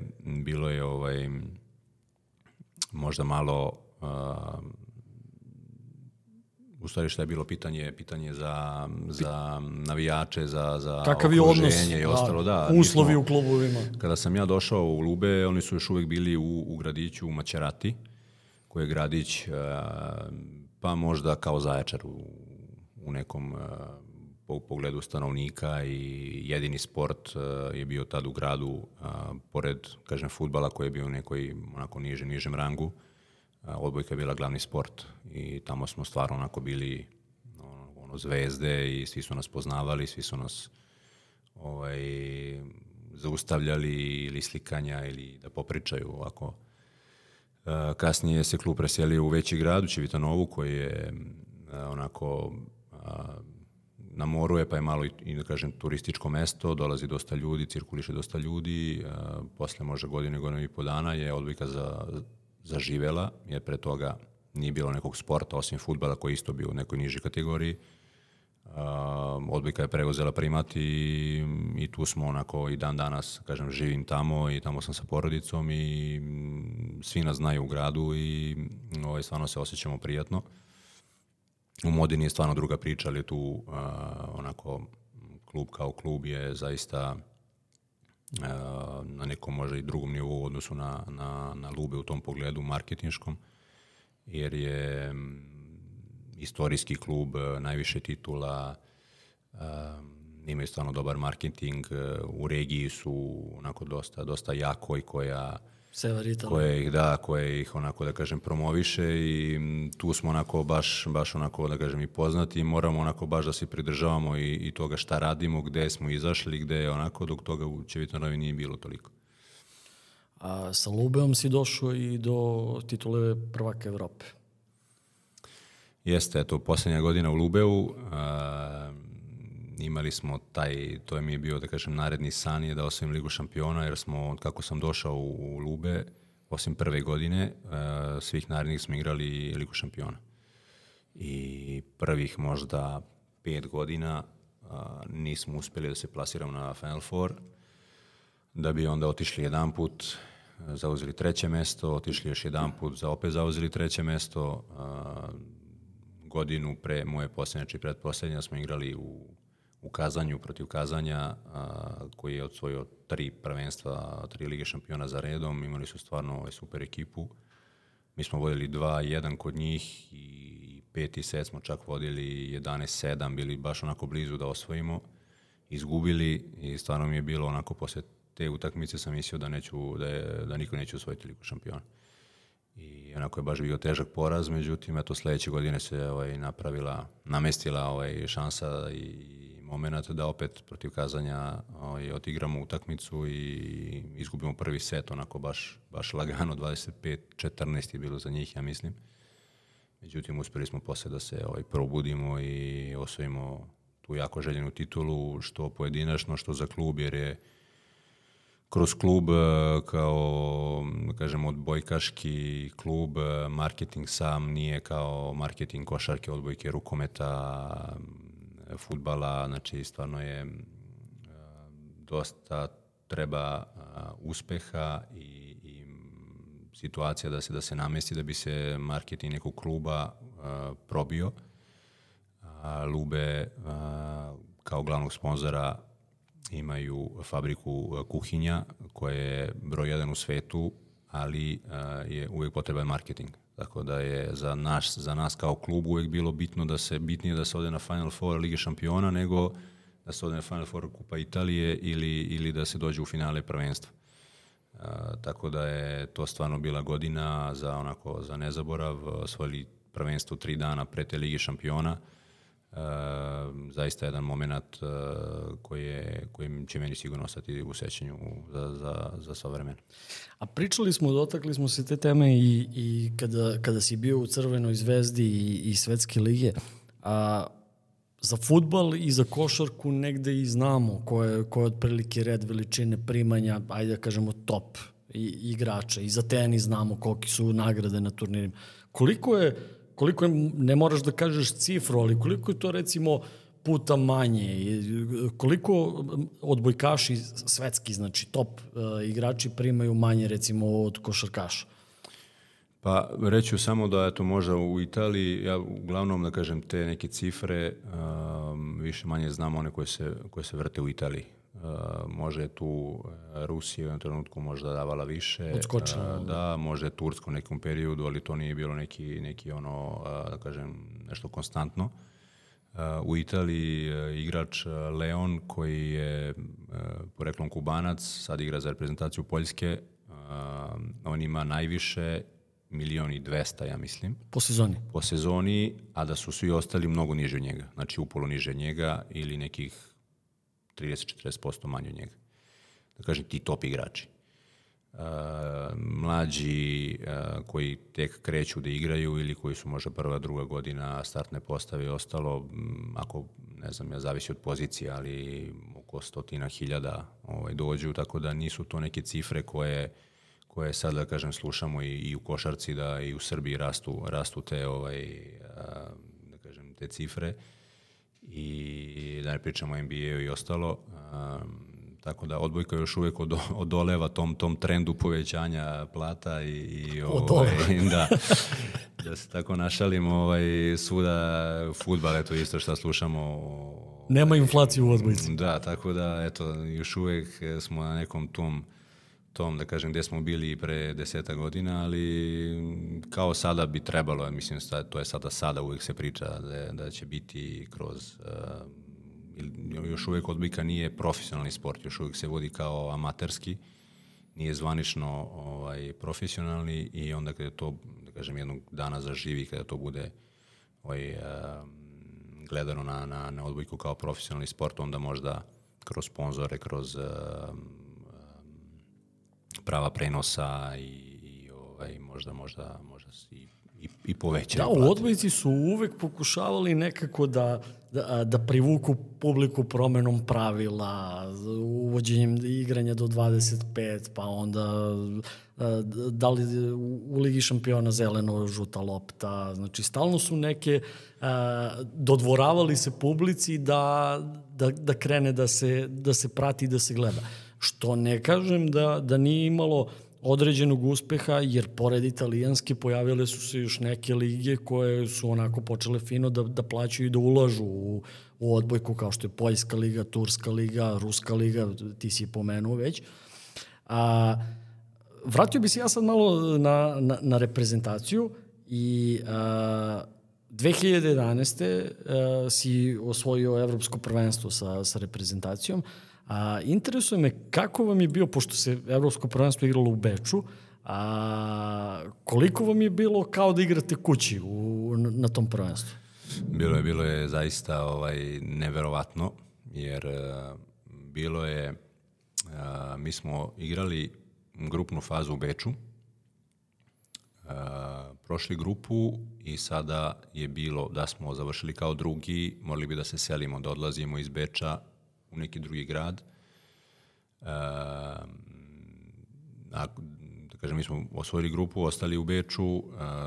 Speaker 2: bilo je ovaj, možda malo u stvari šta je bilo pitanje, pitanje za, za navijače, za, za
Speaker 1: Kakav je odnos,
Speaker 2: okruženje i ostalo. Da, mi
Speaker 1: uslovi u klubovima?
Speaker 2: Kada sam ja došao u Lube, oni su još uvek bili u, u gradiću u Maćerati, koji je gradić, e, pa možda kao Zaječar u, u nekom e, po pogledu stanovnika i jedini sport e, je bio tad u gradu, pored, kažem, futbala koji je bio u nekoj onako nižem, nižem rangu, odbojka je bila glavni sport i tamo smo stvarno onako bili ono, zvezde i svi su nas poznavali, svi su nas ovaj, zaustavljali ili slikanja ili da popričaju ovako. E, kasnije se klub preselio u veći grad, u Čivitanovu, koji je e, onako na moru je, pa je malo i, da kažem turističko mesto, dolazi dosta ljudi, cirkuliše dosta ljudi, posle možda godine, godinu i po dana je odbojka za, zaživela, jer pre toga nije bilo nekog sporta osim futbala koji isto bio u nekoj nižoj kategoriji. Um, odbojka je preuzela primat i, i tu smo onako i dan danas, kažem, živim tamo i tamo sam sa porodicom i mm, svi nas znaju u gradu i ovaj, stvarno se osjećamo prijatno. U Modini je stvarno druga priča, ali tu uh, onako klub kao klub je zaista uh, na nekom možda i drugom nivou u odnosu na, na, na Lube u tom pogledu marketinškom, jer je istorijski klub, e, najviše titula, um, imaju stvarno dobar marketing, e, u regiji su onako dosta, dosta jako i koja
Speaker 1: Sever Italije.
Speaker 2: koje ih da, koje ih onako da kažem promoviše i tu smo onako baš, baš onako da kažem i poznati i moramo onako baš da se pridržavamo i, i toga šta radimo, gde smo izašli, gde je onako, dok toga u Čevitanovi nije bilo toliko.
Speaker 1: A sa Lubeom si došao i do titule prvaka Evrope.
Speaker 2: Jeste, eto, poslednja godina u Lubeu, a, imali smo taj, to je mi je bio, da kažem, naredni san je da osvojim Ligu šampiona, jer smo, kako sam došao u, Lube, osim prve godine, a, svih narednih smo igrali Ligu šampiona. I prvih možda pet godina a, nismo uspeli da se plasiramo na Final Four, da bi onda otišli jedan put, zauzeli treće mesto, otišli još jedan put, za opet zauzeli treće mesto, godinu pre moje poslednje, znači predposlednja smo igrali u, u Kazanju protiv Kazanja, koji je odsvojio tri prvenstva, tri lige šampiona za redom, imali su stvarno ovaj, super ekipu. Mi smo vodili 2-1 kod njih i peti set smo čak vodili 11-7, bili baš onako blizu da osvojimo. Izgubili i stvarno mi je bilo onako posle te utakmice sam mislio da, neću, da, je, da niko neće osvojiti ligu šampiona. I onako je baš bio težak poraz, međutim, eto, sledeće godine se ovaj, napravila, namestila ovaj, šansa i moment da opet protiv kazanja ovaj, odigramo utakmicu i izgubimo prvi set, onako baš, baš lagano, 25-14 je bilo za njih, ja mislim. Međutim, uspeli smo posle da se ovaj, probudimo i osvojimo tu jako željenu titulu, što pojedinačno, što za klub, jer je kroz klub e, kao, da kažem, odbojkaški klub, e, marketing sam nije kao marketing košarke, odbojke, rukometa, futbala, znači stvarno je dosta treba uspeha i, i situacija da se da se namesti da bi se marketing nekog kluba probio. Lube kao glavnog sponzora imaju fabriku kuhinja koja je broj jedan u svetu, ali je uvek potreban marketing. Tako da je za, naš, za nas kao klub uvek bilo bitno da se, bitnije da se ode na Final Four Lige šampiona nego da se ode na Final Four Kupa Italije ili, ili da se dođe u finale prvenstva. Uh, tako da je to stvarno bila godina za onako za nezaborav, osvojili prvenstvo tri dana pre te Lige šampiona. Zaista jedan moment uh, koji, je, koji će meni sigurno ostati u sećanju za, za, za sva vremena.
Speaker 1: A pričali smo, dotakli smo se te teme i, i kada, kada si bio u Crvenoj zvezdi i, i Svetske lige, a, za futbal i za košarku negde i znamo ko je, ko je otprilike red veličine primanja, ajde da kažemo top i, igrača. I za tenis znamo koliki su nagrade na turnirima. Koliko je koliko ne moraš da kažeš cifru, ali koliko je to recimo puta manje, koliko odbojkaši svetski, znači top uh, igrači primaju manje recimo od košarkaša?
Speaker 2: Pa reću samo da eto možda u Italiji, ja uglavnom da kažem te neke cifre um, više manje znam one koje se, koje se vrte u Italiji. Uh, može tu Rusija u jednom trenutku možda davala više.
Speaker 1: Odskočila.
Speaker 2: Uh, da, može Tursko u nekom periodu, ali to nije bilo neki, neki ono, da kažem, nešto konstantno. U Italiji igrač Leon koji je poreklom kubanac, sad igra za reprezentaciju Poljske, on ima najviše milion i dvesta, ja mislim.
Speaker 1: Po sezoni?
Speaker 2: Po sezoni, a da su svi ostali mnogo niže od njega. Znači upolo niže od njega ili nekih 30-40% manje od njega. Da kažem, ti top igrači. Uh, mlađi uh, koji tek kreću da igraju ili koji su možda prva, druga godina startne postave i ostalo, m, ako, ne znam, ja zavisi od pozicije, ali oko stotina hiljada ovaj, dođu, tako da nisu to neke cifre koje koje sad da kažem slušamo i, i u košarci da i u Srbiji rastu rastu te ovaj da kažem te cifre. Uh, i da ne pričamo o NBA-u i ostalo. Um, tako da odbojka još uvek od, odoleva tom, tom trendu povećanja plata i, i ovaj, da, da se tako našalimo ovaj, svuda futbal, eto isto što slušamo
Speaker 1: Nema inflaciju u odbojci.
Speaker 2: Da, tako da eto još uvek smo na nekom tom tom, da kažem, gde smo bili pre deseta godina, ali kao sada bi trebalo, mislim, to je sada sada, uvek se priča da, da će biti kroz, uh, još uvek odbika nije profesionalni sport, još uvek se vodi kao amaterski nije zvanično ovaj, profesionalni i onda kada to, da kažem, jednog dana zaživi, kada to bude ovaj, um, gledano na, na, na odbojku kao profesionalni sport, onda možda kroz sponzore, kroz um, prava prenosa i, i ovaj, možda, možda, možda i, i, i povećaju.
Speaker 1: Da, u odbojci su uvek pokušavali nekako da, da, da privuku publiku promenom pravila, uvođenjem igranja do 25, pa onda da li u Ligi šampiona zeleno žuta lopta, znači stalno su neke dodvoravali se publici da, da, da krene da se, da se prati i da se gleda. Što ne kažem da, da nije imalo određenog uspeha, jer pored italijanske pojavile su se još neke lige koje su onako počele fino da, da plaćaju i da ulažu u, u odbojku, kao što je Poljska liga, Turska liga, Ruska liga, ti si je pomenuo već. A, vratio bi se ja sad malo na, na, na reprezentaciju i a, 2011. A, si osvojio evropsko prvenstvo sa, sa reprezentacijom. A, interesuje me kako vam je bio, pošto se evropsko prvenstvo igralo u Beču, a, koliko vam je bilo kao da igrate kući u, na tom prvenstvu?
Speaker 2: Bilo je, bilo je zaista ovaj, neverovatno, jer uh, bilo je, uh, mi smo igrali grupnu fazu u Beču, uh, prošli grupu i sada je bilo da smo završili kao drugi, morali bi da se selimo, da odlazimo iz Beča u neki drugi grad. Uh, a, da kažem, mi smo osvojili grupu, ostali u Beču, uh,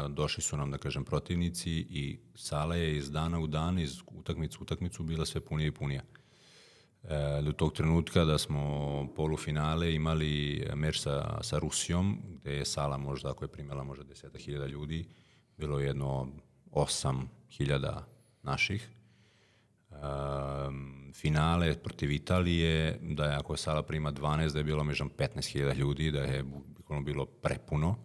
Speaker 2: došli su nam, da kažem, protivnici i sala je iz dana u dan, iz utakmicu u utakmicu bila sve punija i punija. E, do tog trenutka da smo polufinale imali meč sa, sa Rusijom, gde je sala možda, ako je primjela možda deseta hiljada ljudi, bilo jedno osam hiljada naših um, finale protiv Italije, da je ako je sala prima 12, da je bilo međam 15.000 ljudi, da je bilo prepuno.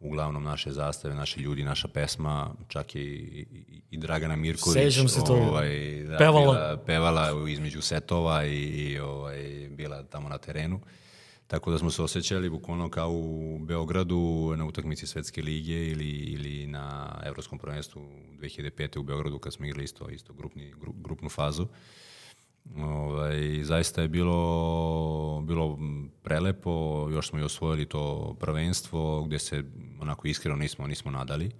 Speaker 2: Uglavnom naše zastave, naši ljudi, naša pesma, čak i, i, i Dragana Mirković.
Speaker 1: Sećam se to.
Speaker 2: Ovaj, da, pevala. Bila, pevala između setova i, i ovaj, bila tamo na terenu. Uh, Tako da smo se osjećali bukvalno kao u Beogradu na utakmici Svetske lige ili, ili na Evropskom prvenstvu 2005. u Beogradu kad smo igrali isto, isto grupni, gru, grupnu fazu. Ovaj, zaista je bilo, bilo prelepo, još smo i osvojili to prvenstvo gde se onako iskreno nismo, nismo nadali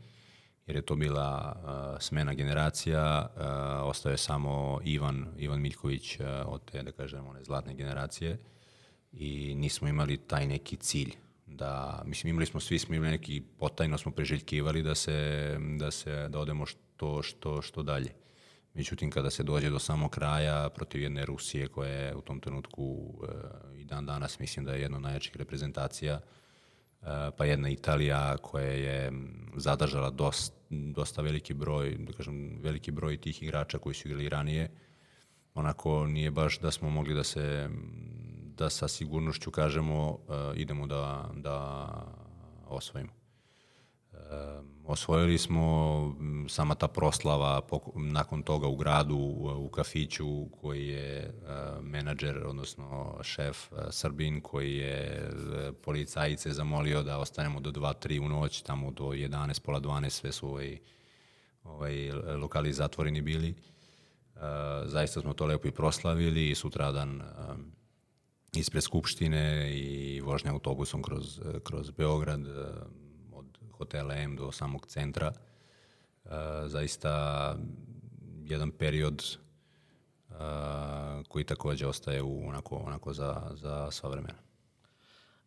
Speaker 2: jer je to bila uh, smena generacija, uh, ostao je samo Ivan, Ivan Miljković uh, od te, da kažem, one zlatne generacije i nismo imali taj neki cilj da, mislim, imali smo, svi smo imali neki, potajno smo preželjkivali da se, da se, da odemo što, što, što dalje. Međutim, kada se dođe do samog kraja protiv jedne Rusije koja je u tom trenutku e, i dan danas mislim da je jedna od najjačih reprezentacija, e, pa jedna Italija koja je zadržala dost, dosta veliki broj, da kažem, veliki broj tih igrača koji su igrali ranije, onako nije baš da smo mogli da se da sa sigurnošću kažemo uh, idemo da, da osvojimo. Uh, osvojili smo sama ta proslava nakon toga u gradu, u kafiću koji je uh, menadžer, odnosno šef uh, Srbin koji je uh, policajice zamolio da ostanemo do 2-3 u noć, tamo do 11, pola 12 sve su ovaj, ovaj, lokali zatvoreni bili. Zaista smo to lepo i proslavili i sutradan ispred Skupštine i vožnja autobusom kroz, kroz Beograd hotela M do samog centra. Eh, zaista jedan period eh, koji takođe ostaje u, onako, onako za, za sva vremena.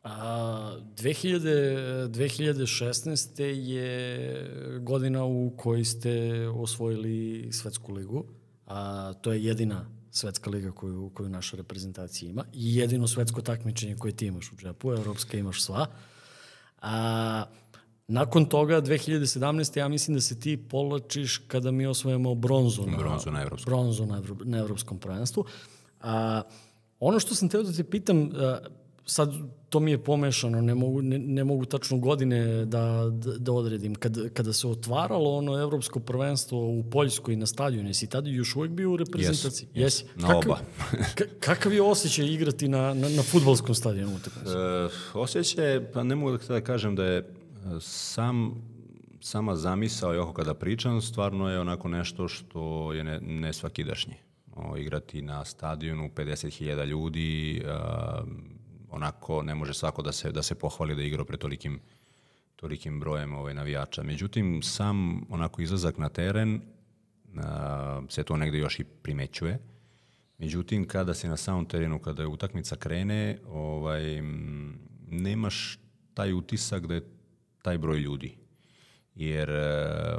Speaker 1: A, 2000, 2016. je godina u kojoj ste osvojili Svetsku ligu. A, to je jedina svetska liga koju, koju naša reprezentacija ima i jedino svetsko takmičenje koje ti imaš u džepu, evropska imaš sva. A, nakon toga, 2017. ja mislim da se ti polačiš kada mi osvojamo bronzu
Speaker 2: na, bronzu na, evropskom.
Speaker 1: bronzu na, evro, na evropskom prvenstvu. A, ono što sam teo da te pitam, a, sad to mi je pomešano, ne mogu, ne, ne mogu tačno godine da, da, da odredim. Kad, kada se otvaralo ono evropsko prvenstvo u Poljskoj na stadionu, jesi tada još uvek bio u reprezentaciji?
Speaker 2: Yes,
Speaker 1: jesi.
Speaker 2: Na
Speaker 1: kakav,
Speaker 2: oba.
Speaker 1: kakav je osjećaj igrati na, na, na futbolskom stadionu utakmicu?
Speaker 2: E, osjećaj, pa ne mogu da kažem da je sam sama zamisao i oko kada pričam, stvarno je onako nešto što je ne, ne svakidašnje. O, igrati na stadionu 50.000 ljudi, a, onako ne može svako da se, da se pohvali da igra pre tolikim, tolikim brojem ovaj, navijača. Međutim, sam onako izlazak na teren a, se to negde još i primećuje. Međutim, kada se na samom terenu, kada je utakmica krene, ovaj, nemaš taj utisak da je taj broj ljudi jer e,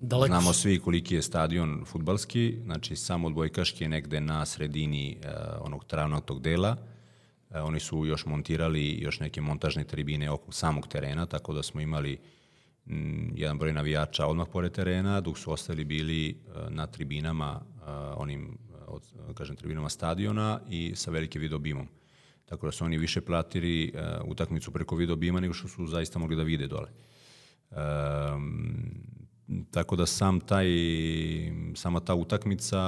Speaker 2: Daleko. znamo svi koliki je stadion futbalski, znači sam odbojkaški je negde na sredini uh, onog travnog tog dela, uh, oni su još montirali još neke montažne tribine oko samog terena, tako da smo imali m, jedan broj navijača odmah pored terena, dok su ostali bili uh, na tribinama, uh, onim, od, kažem, tribinama stadiona i sa velikim videobimom. Tako da su oni više platili uh, utakmicu preko videobima nego što su zaista mogli da vide dole. Um, tako da sam taj, sama ta utakmica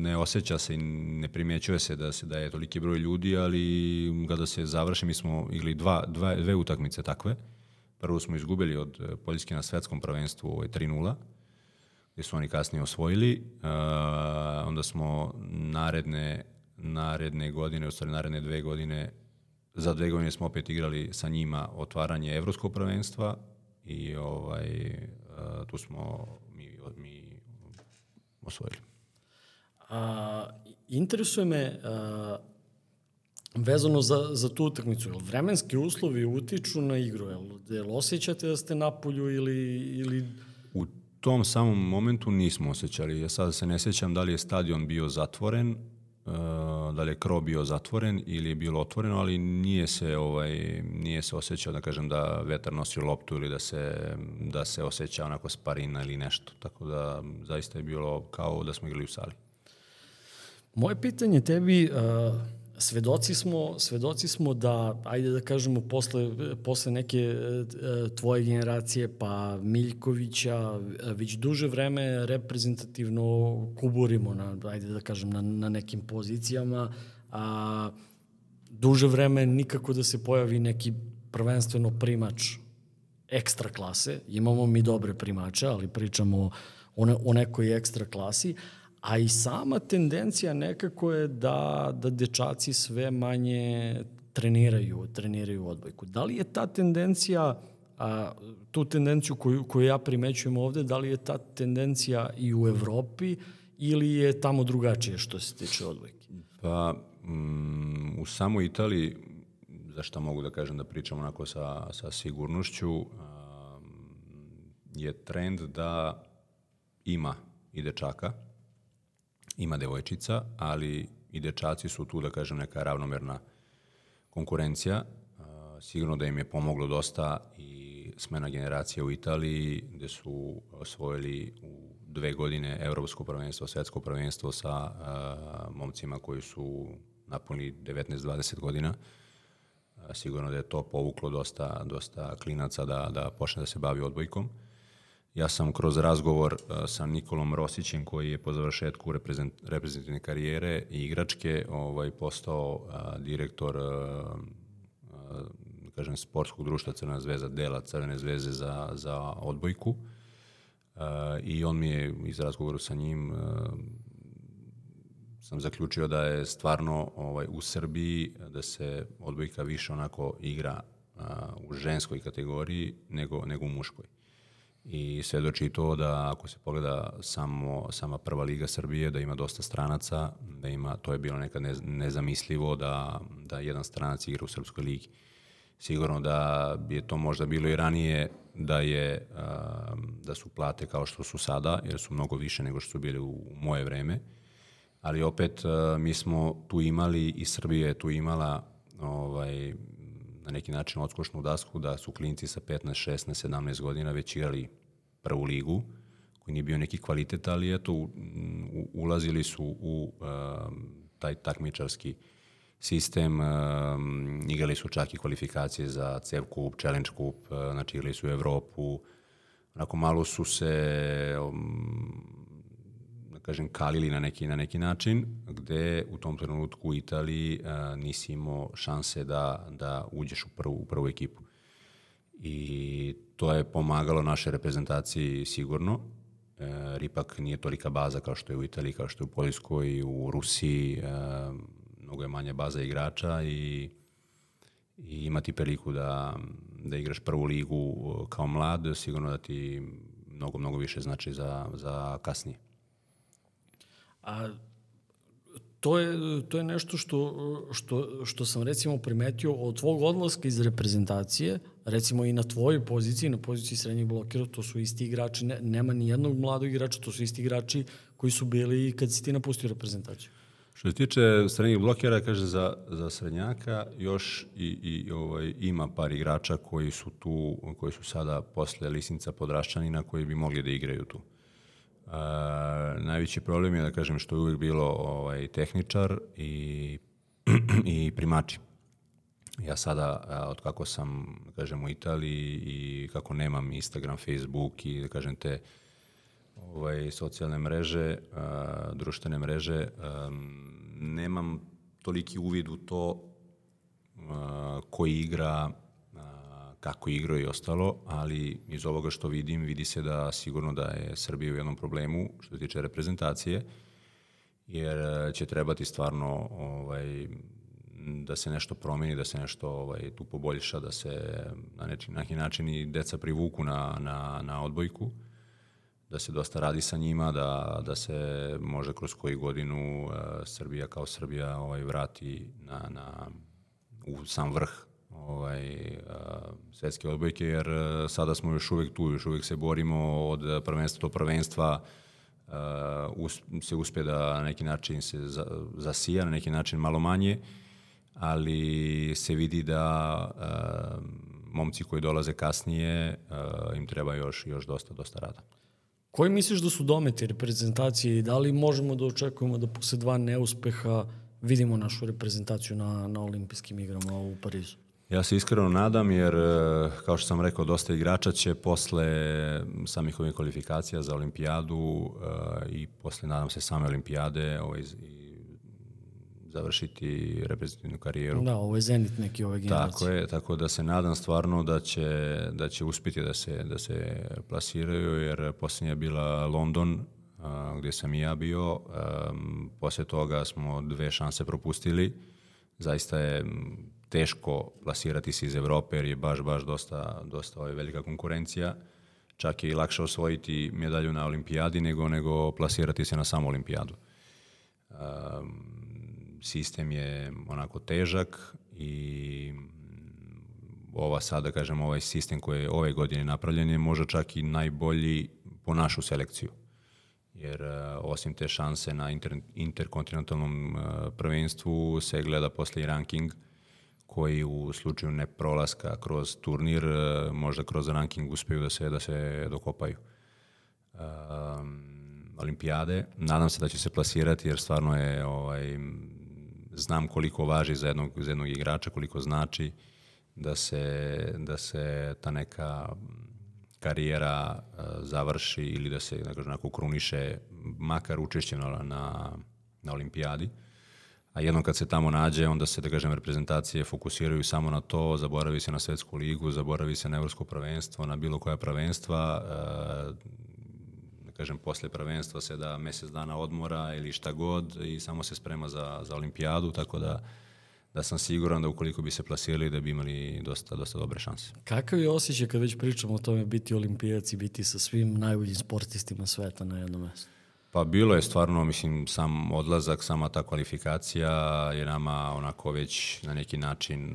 Speaker 2: ne osjeća se i ne primjećuje se da se da je toliki broj ljudi, ali kada se završi, mi smo igli dva, dva, dve utakmice takve. Prvo smo izgubili od Poljske na svetskom prvenstvu ovaj 3-0, gde su oni kasnije osvojili. Uh, onda smo naredne, naredne godine, u stvari naredne dve godine, za dve godine smo opet igrali sa njima otvaranje evropskog prvenstva, i ovaj, uh, tu smo mi, mi osvojili.
Speaker 1: A, interesuje me a, vezano za, za tu utakmicu, jel vremenski uslovi utiču na igru, jel, jel osjećate da ste na polju ili, ili...
Speaker 2: U tom samom momentu nismo osjećali. Ja sada se ne sjećam da li je stadion bio zatvoren Uh, da li je krov bio zatvoren ili je bilo otvoreno, ali nije se ovaj nije se osjećao da kažem da vetar nosi loptu ili da se da se osjeća onako sparina ili nešto. Tako da zaista je bilo kao da smo igrali u sali.
Speaker 1: Moje pitanje tebi uh svedoci smo, svedoci smo da, ajde da kažemo, posle, posle neke e, tvoje generacije, pa Miljkovića, već duže vreme reprezentativno kuburimo, na, ajde da kažem, na, na nekim pozicijama, a duže vreme nikako da se pojavi neki prvenstveno primač ekstra klase. Imamo mi dobre primače, ali pričamo o, ne, o nekoj ekstra klasi, a i sama tendencija nekako je da, da dečaci sve manje treniraju, treniraju odbojku. Da li je ta tendencija, a, tu tendenciju koju, koju ja primećujem ovde, da li je ta tendencija i u Evropi ili je tamo drugačije što se tiče odbojke?
Speaker 2: Pa, mm, u samoj Italiji, za šta mogu da kažem da pričam onako sa, sa sigurnošću, um, je trend da ima i dečaka, ima devojčica, ali i dečaci su tu, da kažem, neka ravnomerna konkurencija. Sigurno da im je pomoglo dosta i smena generacija u Italiji, gde su osvojili u dve godine evropsko prvenstvo, svetsko prvenstvo sa momcima koji su napunili 19-20 godina. Sigurno da je to povuklo dosta, dosta klinaca da, da počne da se bavi odbojkom. Ja sam kroz razgovor uh, sa Nikolom Rosićem koji je po završetku reprezent, reprezentativne karijere i igračke ovaj, postao uh, direktor uh, uh, kažem, sportskog društva Crvena zvezda, dela Crvene zvezde za, za odbojku. Uh, I on mi je iz razgovoru sa njim uh, sam zaključio da je stvarno ovaj, u Srbiji da se odbojka više onako igra uh, u ženskoj kategoriji nego, nego u muškoj i svedoči to da ako se pogleda samo, sama prva liga Srbije, da ima dosta stranaca, da ima, to je bilo nekad ne, nezamislivo da, da jedan stranac igra u Srpskoj ligi. Sigurno da je to možda bilo i ranije da je da su plate kao što su sada, jer su mnogo više nego što su bili u moje vreme. Ali opet mi smo tu imali i Srbija je tu imala ovaj, na neki način odskočnu dasku da su klinci sa 15, 16, 17 godina već igrali prvu ligu, koji nije bio neki kvalitet, ali eto, u, ulazili su u uh, taj takmičarski sistem, um, igrali su čak i kvalifikacije za CEV kup, Challenge kup, uh, znači igrali su u Evropu, onako malo su se um, kažem kalili na neki na neki način gde u tom trenutku u Italiji uh, nisi imao šanse da da uđeš u prvu u prvu ekipu. I to je pomagalo našoj reprezentaciji sigurno. E, ipak nije tolika baza kao što je u Italiji, kao što je u Poljskoj, u Rusiji, e, mnogo je manja baza igrača i, i imati priliku da, da igraš prvu ligu kao mlad, sigurno da ti mnogo, mnogo više znači za, za kasnije.
Speaker 1: A to je, to je nešto što, što, što sam recimo primetio od tvog odlaska iz reprezentacije, recimo i na tvojoj poziciji, na poziciji srednjih blokera, to su isti igrači, ne, nema ni jednog mladog igrača, to su isti igrači koji su bili kad si ti napustio reprezentaciju.
Speaker 2: Što se tiče srednjih blokera, kaže za, za srednjaka, još i, i ovaj, ima par igrača koji su tu, koji su sada posle Lisnica Podrašćanina koji bi mogli da igraju tu. Uh, najveći problem je da kažem što je uvijek bilo ovaj tehničar i i primači. Ja sada od kako sam da kažem u Italiji i kako nemam Instagram, Facebook i da kažem te ovaj socijalne mreže, uh, društvene mreže, um, nemam toliki uvid u to uh, koji igra kako igrao i ostalo, ali iz ovoga što vidim, vidi se da sigurno da je Srbija u jednom problemu što se tiče reprezentacije, jer e, će trebati stvarno ovaj, da se nešto promeni, da se nešto ovaj, tu poboljša, da se na neki, način i deca privuku na, na, na odbojku, da se dosta radi sa njima, da, da se može kroz koju godinu uh, Srbija kao Srbija ovaj, vrati na, na, u sam vrh ovaj, svetske odbojke, jer sada smo još uvek tu, još uvek se borimo od prvenstva do prvenstva, us, se uspe da na neki način se za, zasija, na neki način malo manje, ali se vidi da momci koji dolaze kasnije im treba još, još dosta, dosta rada.
Speaker 1: Koji misliš da su dometi reprezentacije i da li možemo da očekujemo da posle dva neuspeha vidimo našu reprezentaciju na, na olimpijskim igrama u Parizu?
Speaker 2: Ja se iskreno nadam jer, e, kao što sam rekao, dosta igrača će posle samih ovih kvalifikacija za olimpijadu uh, i posle, nadam se, same olimpijade ovaj, i završiti reprezentativnu karijeru.
Speaker 1: Da, ovo je zenit neki ove generacije.
Speaker 2: Tako je, tako da se nadam stvarno da će, da će uspjeti da se, da se plasiraju, jer posljednja je bila London, uh, gdje sam i ja bio. Posle toga smo dve šanse propustili. Zaista je teško plasirati se iz Evrope jer je baš, baš dosta, dosta ovaj, velika konkurencija. Čak je i lakše osvojiti medalju na olimpijadi nego, nego plasirati se na samu olimpijadu. Um, sistem je onako težak i ova sada, kažem, ovaj sistem koji je ove godine napravljen je možda čak i najbolji po našu selekciju. Jer uh, osim te šanse na inter, interkontinentalnom uh, prvenstvu se gleda posle i ranking koji u slučaju neprolaska kroz turnir e, možda kroz ranking uspeju da se da se dokopaju. Um, olimpijade, nadam se da će se plasirati jer stvarno je ovaj znam koliko važi za jednog za jednog igrača, koliko znači da se da se ta neka karijera uh, završi ili da se da kažem, kruniše makar učešćem na, na, na olimpijadi. Uh, jednom kad se tamo nađe, onda se, da kažem, reprezentacije fokusiraju samo na to, zaboravi se na svetsku ligu, zaboravi se na evropsko prvenstvo, na bilo koja prvenstva, e, da kažem, posle prvenstva se da mesec dana odmora ili šta god i samo se sprema za, za olimpijadu, tako da da sam siguran da ukoliko bi se plasirali da bi imali dosta, dosta dobre šanse.
Speaker 1: Kakav je osjećaj kad već pričamo o tome biti olimpijac i biti sa svim najboljim sportistima sveta na jednom mestu?
Speaker 2: Pa bilo je stvarno, mislim, sam odlazak, sama ta kvalifikacija je nama onako već na neki način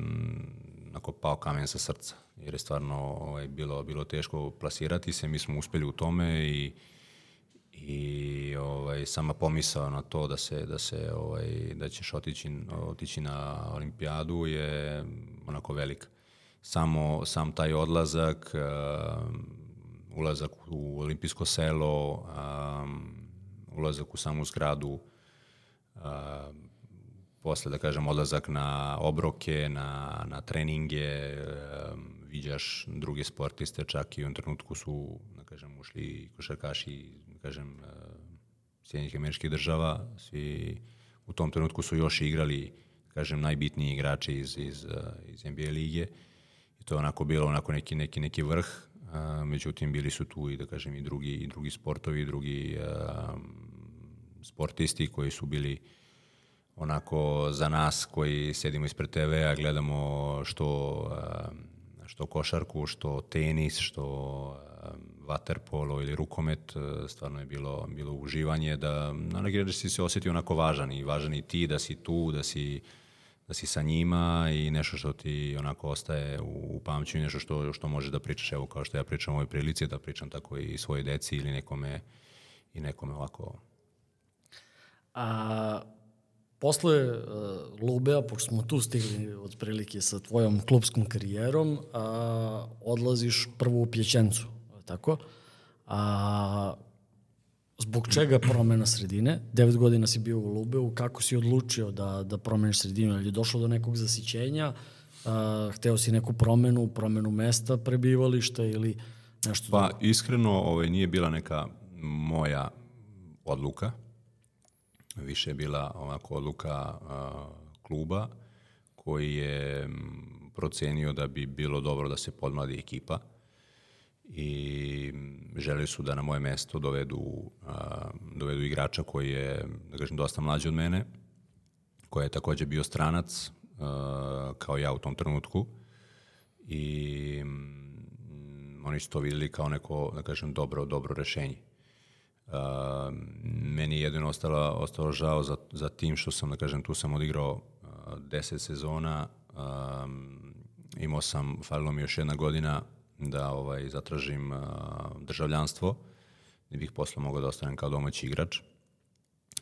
Speaker 2: onako pao kamen sa srca. Jer je stvarno ovaj, bilo, bilo teško plasirati se, mi smo uspeli u tome i, i ovaj, sama pomisao na to da se da se ovaj da ćeš otići otići na olimpijadu je onako velik. Samo sam taj odlazak, uh, ulazak u olimpijsko selo, um, ulazak u samu zgradu, a, posle, da kažem, odlazak na obroke, na, na treninge, viđaš druge sportiste, čak i u trenutku su, da kažem, ušli košarkaši, da kažem, Sjedinjih američkih država, svi u tom trenutku su još igrali, da kažem, najbitniji igrači iz, iz, iz NBA lige. I to je onako bilo onako neki, neki, neki vrh, a, međutim bili su tu i da kažem i drugi, i drugi sportovi, i drugi a, sportisti koji su bili onako za nas koji sedimo ispred TV-a, gledamo što, a, što košarku, što tenis, što vaterpolo ili rukomet, stvarno je bilo, bilo uživanje da na neki način si se osetio onako važan i važan i ti da si tu, da si da si sa njima i nešto što ti onako ostaje u, u pamću nešto što, što možeš da pričaš, evo kao što ja pričam u ovoj prilici, da pričam tako i svoje deci ili nekome i nekome ovako.
Speaker 1: A posle uh, Lubea, pošto smo tu stigli od prilike sa tvojom klubskom karijerom, uh, odlaziš prvo u Pjećencu, tako? A, zbog čega promena sredine? Devet godina si bio u Lubeu, kako si odlučio da, da promeniš sredinu? Je li došlo do nekog zasićenja? A, hteo si neku promenu, promenu mesta prebivališta ili nešto
Speaker 2: Pa drugo? iskreno ovaj, nije bila neka moja odluka, više je bila ovako odluka kluba koji je procenio da bi bilo dobro da se podmladi ekipa i želeli su da na moje mesto dovedu, a, dovedu igrača koji je, da kažem, dosta mlađi od mene, koji je takođe bio stranac, a, kao ja u tom trenutku. I m, oni su to videli kao neko, da kažem, dobro, dobro rešenje. Uh, meni je jedino ostalo, ostalo žao za, za tim što sam, da kažem, tu sam odigrao uh, 10 sezona, um, imao sam, falilo mi još jedna godina da ovaj, zatražim uh, državljanstvo, da bih posle mogao da ostanem kao domaći igrač.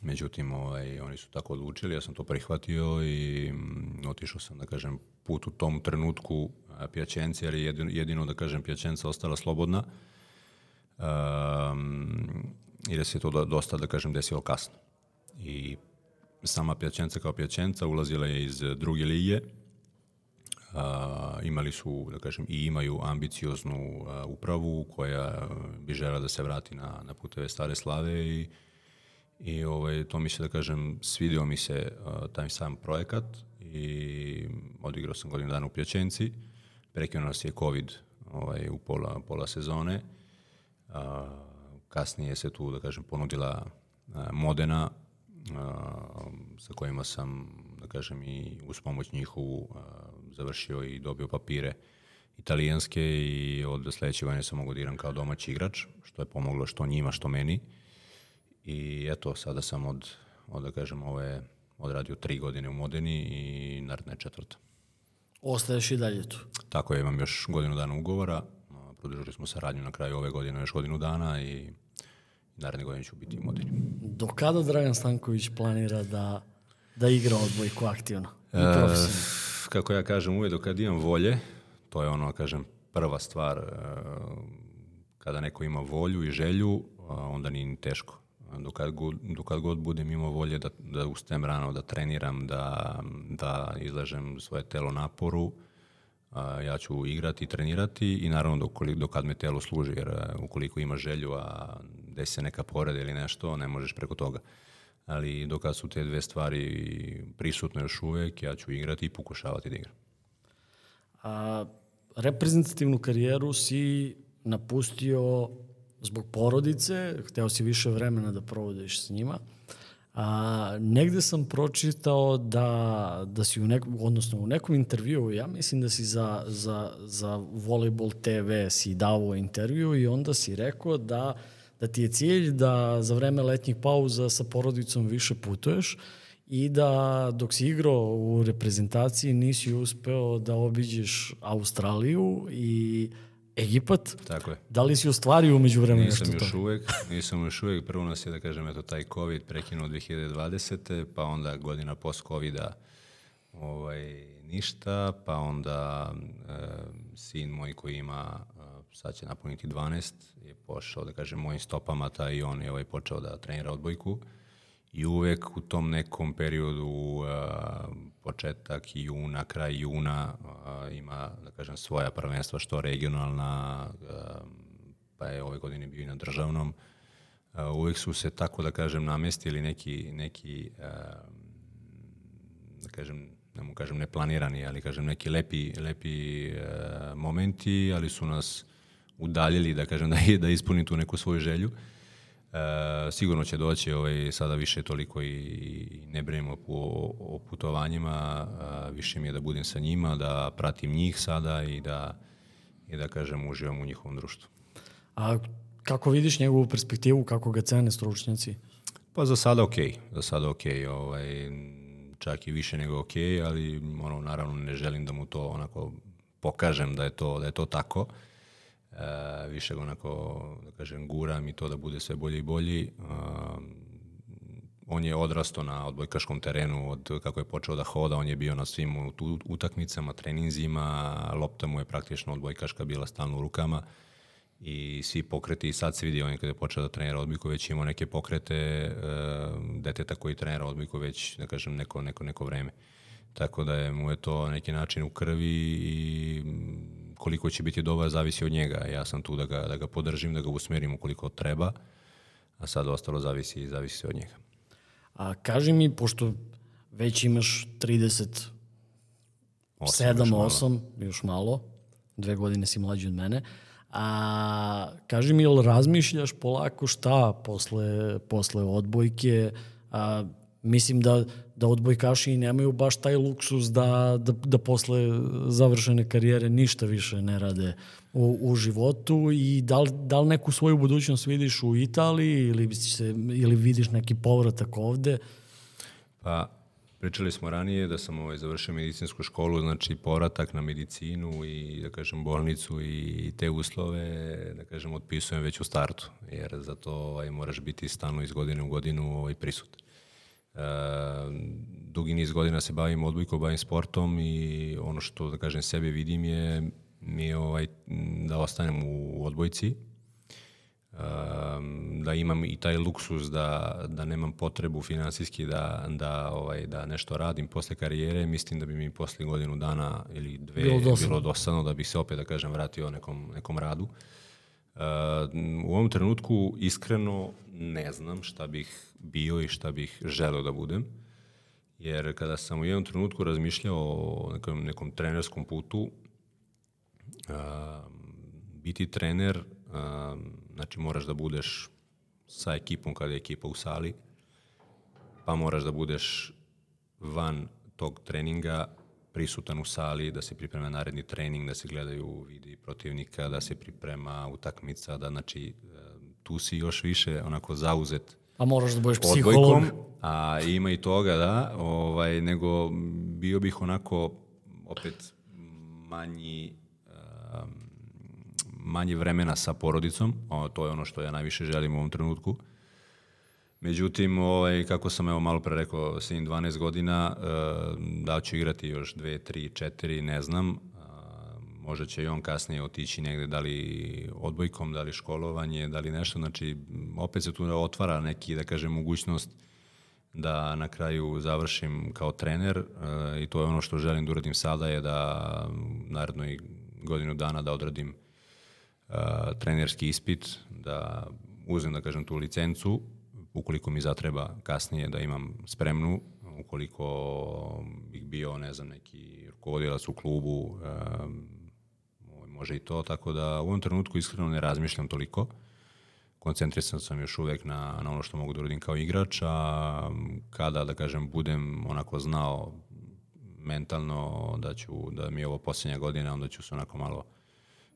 Speaker 2: Međutim, ovaj, oni su tako odlučili, ja sam to prihvatio i mm, otišao sam, da kažem, put u tom trenutku Pjačenci, ali jedino, jedino da kažem, Pjačenca ostala slobodna. Um, i da se to dosta, da kažem, desilo kasno. I sama Pjačenca kao Pjačenca ulazila je iz druge lige, a, imali su, da kažem, i imaju ambicioznu a, upravu koja bi žela da se vrati na, na puteve stare slave i, i ovaj, to mi se, da kažem, svidio mi se a, taj sam projekat i odigrao sam godinu dana u Pjačenci, prekinuo nas je COVID ovaj, u pola, pola sezone, a, kasnije se tu, da kažem, ponudila a, Modena, a, sa kojima sam, da kažem, i uz pomoć njihovu a, završio i dobio papire italijanske i od sledeće godine sam mogu da igram kao domaći igrač, što je pomoglo što njima, što meni. I eto, sada sam od, od da kažem, ove, odradio tri godine u Modeni i naredna četvrta.
Speaker 1: Ostaješ i dalje tu?
Speaker 2: Tako je, imam još godinu dana ugovora, produžili smo saradnju na kraju ove godine još godinu dana i naredne godine ću biti u Modeni.
Speaker 1: Do kada Dragan Stanković planira da, da igra odbojku aktivno i profesionalno? E,
Speaker 2: kako ja kažem, uvijek kad imam volje, to je ono, kažem, prva stvar, e, kada neko ima volju i želju, onda nije ni teško. Dokad god, dokad god budem imao volje da, da ustem rano, da treniram, da, da izlažem svoje telo naporu, ja ću igrati i trenirati i naravno dok, dokad me telo služi, jer e, ukoliko ima želju, a desi se neka povreda ili nešto, ne možeš preko toga ali dokad su te dve stvari prisutne još uvek, ja ću igrati i pokušavati da igram.
Speaker 1: A, reprezentativnu karijeru si napustio zbog porodice, hteo si više vremena da provodiš s njima. A, negde sam pročitao da, da si u nekom, odnosno u nekom intervju, ja mislim da si za, za, za Volleyball TV si dao intervju i onda si rekao da uh, da ti je cilj da za vreme letnjih pauza sa porodicom više putuješ i da dok si igrao u reprezentaciji nisi uspeo da obiđeš Australiju i Egipat.
Speaker 2: Tako je.
Speaker 1: Da li si ostvario umeđu vremena
Speaker 2: nešto to? Nisam još uvek, nisam još uvek. Prvo nas je, da kažem, eto, taj COVID prekinuo 2020. Pa onda godina post COVID-a ovaj, ništa, pa onda e, sin moj koji ima, e, sad će napuniti 12, je pošao, da kažem, mojim stopama, ta i on je ovaj počeo da trenira odbojku i uvek u tom nekom periodu uh, početak juna, kraj juna uh, ima, da kažem, svoja prvenstva, što regionalna, uh, pa je ove godine bio i na državnom. Uh, uvek su se, tako da kažem, namestili neki, neki uh, da kažem, ne mu kažem neplanirani, ali kažem neki lepi, lepi uh, momenti, ali su nas udaljili, da kažem, da, da ispuni tu neku svoju želju. E, sigurno će doći ovaj, sada više toliko i, i ne brinemo o, o putovanjima, a, više mi je da budem sa njima, da pratim njih sada i da, i da kažem uživam u njihovom društvu.
Speaker 1: A kako vidiš njegovu perspektivu, kako ga cene stručnjaci?
Speaker 2: Pa za sada okej, okay. za sada okej, okay. ovaj, čak i više nego okej, okay, ali ono, naravno ne želim da mu to onako pokažem da je to, da je to tako. Uh, e, više onako, da kažem, guram i to da bude sve bolje i bolji. E, on je odrasto na odbojkaškom terenu od kako je počeo da hoda, on je bio na svim utakmicama, treninzima, lopta mu je praktično odbojkaška bila stalno u rukama i svi pokreti, sad se vidi on kada je počeo da trenira odbojku, već imao neke pokrete e, deteta koji trenira odbojku već, da kažem, neko, neko, neko vreme. Tako da je, mu je to neki način u krvi i koliko će biti dobar zavisi od njega. Ja sam tu da ga, da ga podržim, da ga usmerim ukoliko treba, a sad ostalo zavisi, zavisi se od njega.
Speaker 1: A kaži mi, pošto već imaš 30 7, 8, još malo, dve godine si mlađi od mene, a kaži mi, jel razmišljaš polako šta posle, posle odbojke, a, mislim da da odbojkaši nemaju baš taj luksus da, da, da posle završene karijere ništa više ne rade u, u životu i da li, da li neku svoju budućnost vidiš u Italiji ili, se, ili vidiš neki povratak ovde?
Speaker 2: Pa, pričali smo ranije da sam ovaj, završio medicinsku školu, znači povratak na medicinu i da kažem bolnicu i te uslove, da kažem, otpisujem već u startu, jer za to ovaj, moraš biti stano iz godine u godinu ovaj, prisutan. Dugi niz godina se bavim odbojkom, bavim sportom i ono što, da kažem, sebe vidim je mi je ovaj, da ostanem u odbojci, da imam i taj luksus da, da nemam potrebu finansijski da, da, ovaj, da nešto radim posle karijere, mislim da bi mi posle godinu dana ili dve bilo dosadno, bilo dosadno da bih se opet, da kažem, vratio nekom, nekom radu. U ovom trenutku iskreno ne znam šta bih bio i šta bih želeo da budem. Jer kada sam u jednom trenutku razmišljao o nekom, nekom trenerskom putu, a, biti trener, a, znači moraš da budeš sa ekipom kada je ekipa u sali, pa moraš da budeš van tog treninga prisutan u sali, da se priprema naredni trening, da se gledaju vidi protivnika, da se priprema utakmica, da znači e, tu si još više onako zauzet
Speaker 1: A moraš da budeš psiholog.
Speaker 2: A ima i toga, da, ovaj, nego bio bih onako opet manji manje vremena sa porodicom, o, to je ono što ja najviše želim u ovom trenutku. Međutim, ovaj, kako sam evo malo pre rekao, sin 12 godina, e, da ću igrati još 2, 3, 4, ne znam. Možda će i on kasnije otići negde, da li odbojkom, da li školovanje, da li nešto. Znači, opet se tu otvara neki, da kažem, mogućnost da na kraju završim kao trener e, i to je ono što želim da uradim sada je da naredno i godinu dana da odradim e, trenerski ispit, da uzem, da kažem, tu licencu ukoliko mi zatreba kasnije da imam spremnu, ukoliko bih bio, ne znam, neki rukovodilac u klubu, um, može i to, tako da u ovom trenutku iskreno ne razmišljam toliko. Koncentrisan sam još uvek na, na ono što mogu da uradim kao igrač, a kada, da kažem, budem onako znao mentalno da ću, da mi je ovo posljednja godina, onda ću se onako malo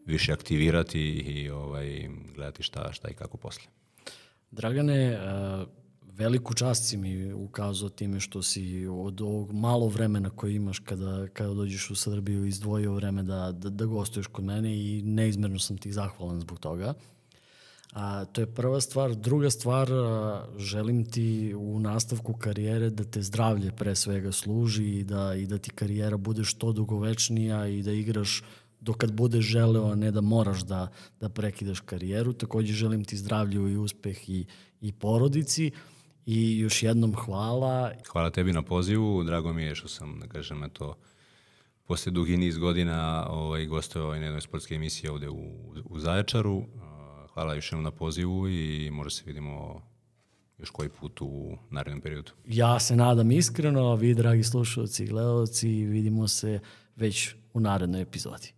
Speaker 2: više aktivirati i ovaj, gledati šta, šta i kako posle.
Speaker 1: Dragane, e, veliku čast si mi ukazao time što si od ovog malo vremena koje imaš kada, kada dođeš u Srbiju izdvojio vreme da, da, da gostuješ kod mene i neizmerno sam ti zahvalan zbog toga. A, to je prva stvar. Druga stvar, a, želim ti u nastavku karijere da te zdravlje pre svega služi i da, i da ti karijera bude što dugovečnija i da igraš dokad budeš želeo, a ne da moraš da, da prekidaš karijeru. Takođe želim ti zdravlju i uspeh i, i porodici I još jednom hvala.
Speaker 2: Hvala tebi na pozivu, drago mi je što sam, da kažem, eto, posle dugi niz godina ovaj, gostovao na jednoj sportskoj emisiji ovde u, u Zaječaru. Hvala još jednom na pozivu i možda se vidimo još koji put u narednom periodu.
Speaker 1: Ja se nadam iskreno, a vi dragi slušalci i gledalci vidimo se već u narednoj epizodi.